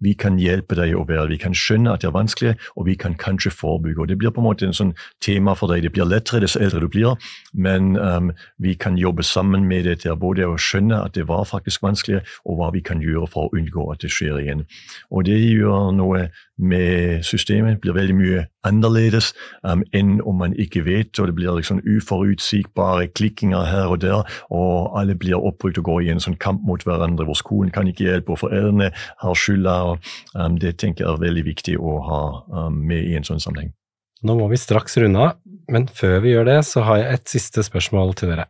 vi kan hjelpe deg å være Vi kan skjønne at det er vanskelig, og vi kan kanskje forebygge. Og Det blir på en måte en sånn tema for deg. Det blir lettere dess eldre du blir, men vi kan jobbe sammen med dette, både å skjønne at det var faktisk vanskelig, og hva vi kan gjøre for å unngå at det skjer igjen. Og det gjør noe med systemet, Det blir veldig mye annerledes um, enn om man ikke vet, og det blir liksom uforutsigbare klikkinger her og der, og alle blir oppbrukt og går i en sånn kamp mot hverandre hvor skolen kan ikke hjelpe, og foreldrene har skylda. um, Det tenker jeg er veldig viktig å ha um, med i en sånn sammenheng. Nå må vi straks runde av, men før vi gjør det, så har jeg et siste spørsmål til dere.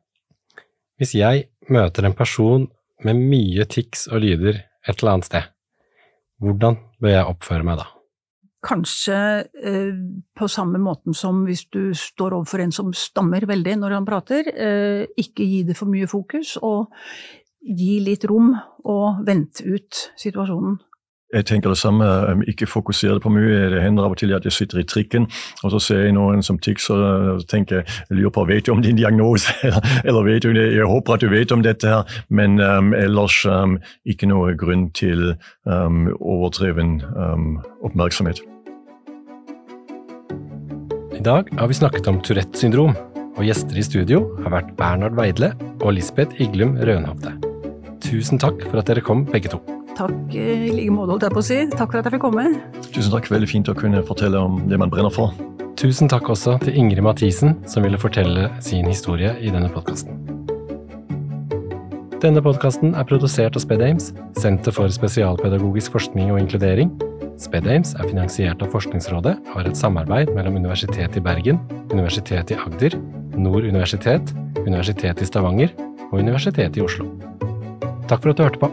Hvis jeg møter en person med mye tics og lyder et eller annet sted. Hvordan bør jeg oppføre meg da? Kanskje eh, på samme måten som hvis du står overfor en som stammer veldig når han prater. Eh, ikke gi det for mye fokus, og gi litt rom, og vente ut situasjonen. Jeg tenker det samme, um, ikke fokusere på mye. Det hender av og til at jeg sitter i trikken og så ser jeg noen som tikser og tenker jeg lurer på vet du om din diagnose, eller vet du jeg håper at du vet om dette her, men um, ellers um, ikke noe grunn til um, overdreven um, oppmerksomhet. I dag har vi snakket om Tourettes syndrom. og gjester i studio har vært Bernhard Veidle og Lisbeth Iglum Rønhovde. Tusen takk for at dere kom, begge to. Takk i like måte, holdt jeg på å si. Takk for at jeg fikk komme. Tusen takk, veldig fint å kunne fortelle om det man brenner for. Tusen takk også til Ingrid Mathisen, som ville fortelle sin historie i denne podkasten. Denne podkasten er produsert av SpedAmes, Senter for spesialpedagogisk forskning og inkludering. SpedAmes er finansiert av Forskningsrådet og har et samarbeid mellom Universitetet i Bergen, Universitetet i Agder, Nord universitet, Universitetet i Stavanger og Universitetet i Oslo. Takk for at du hørte på.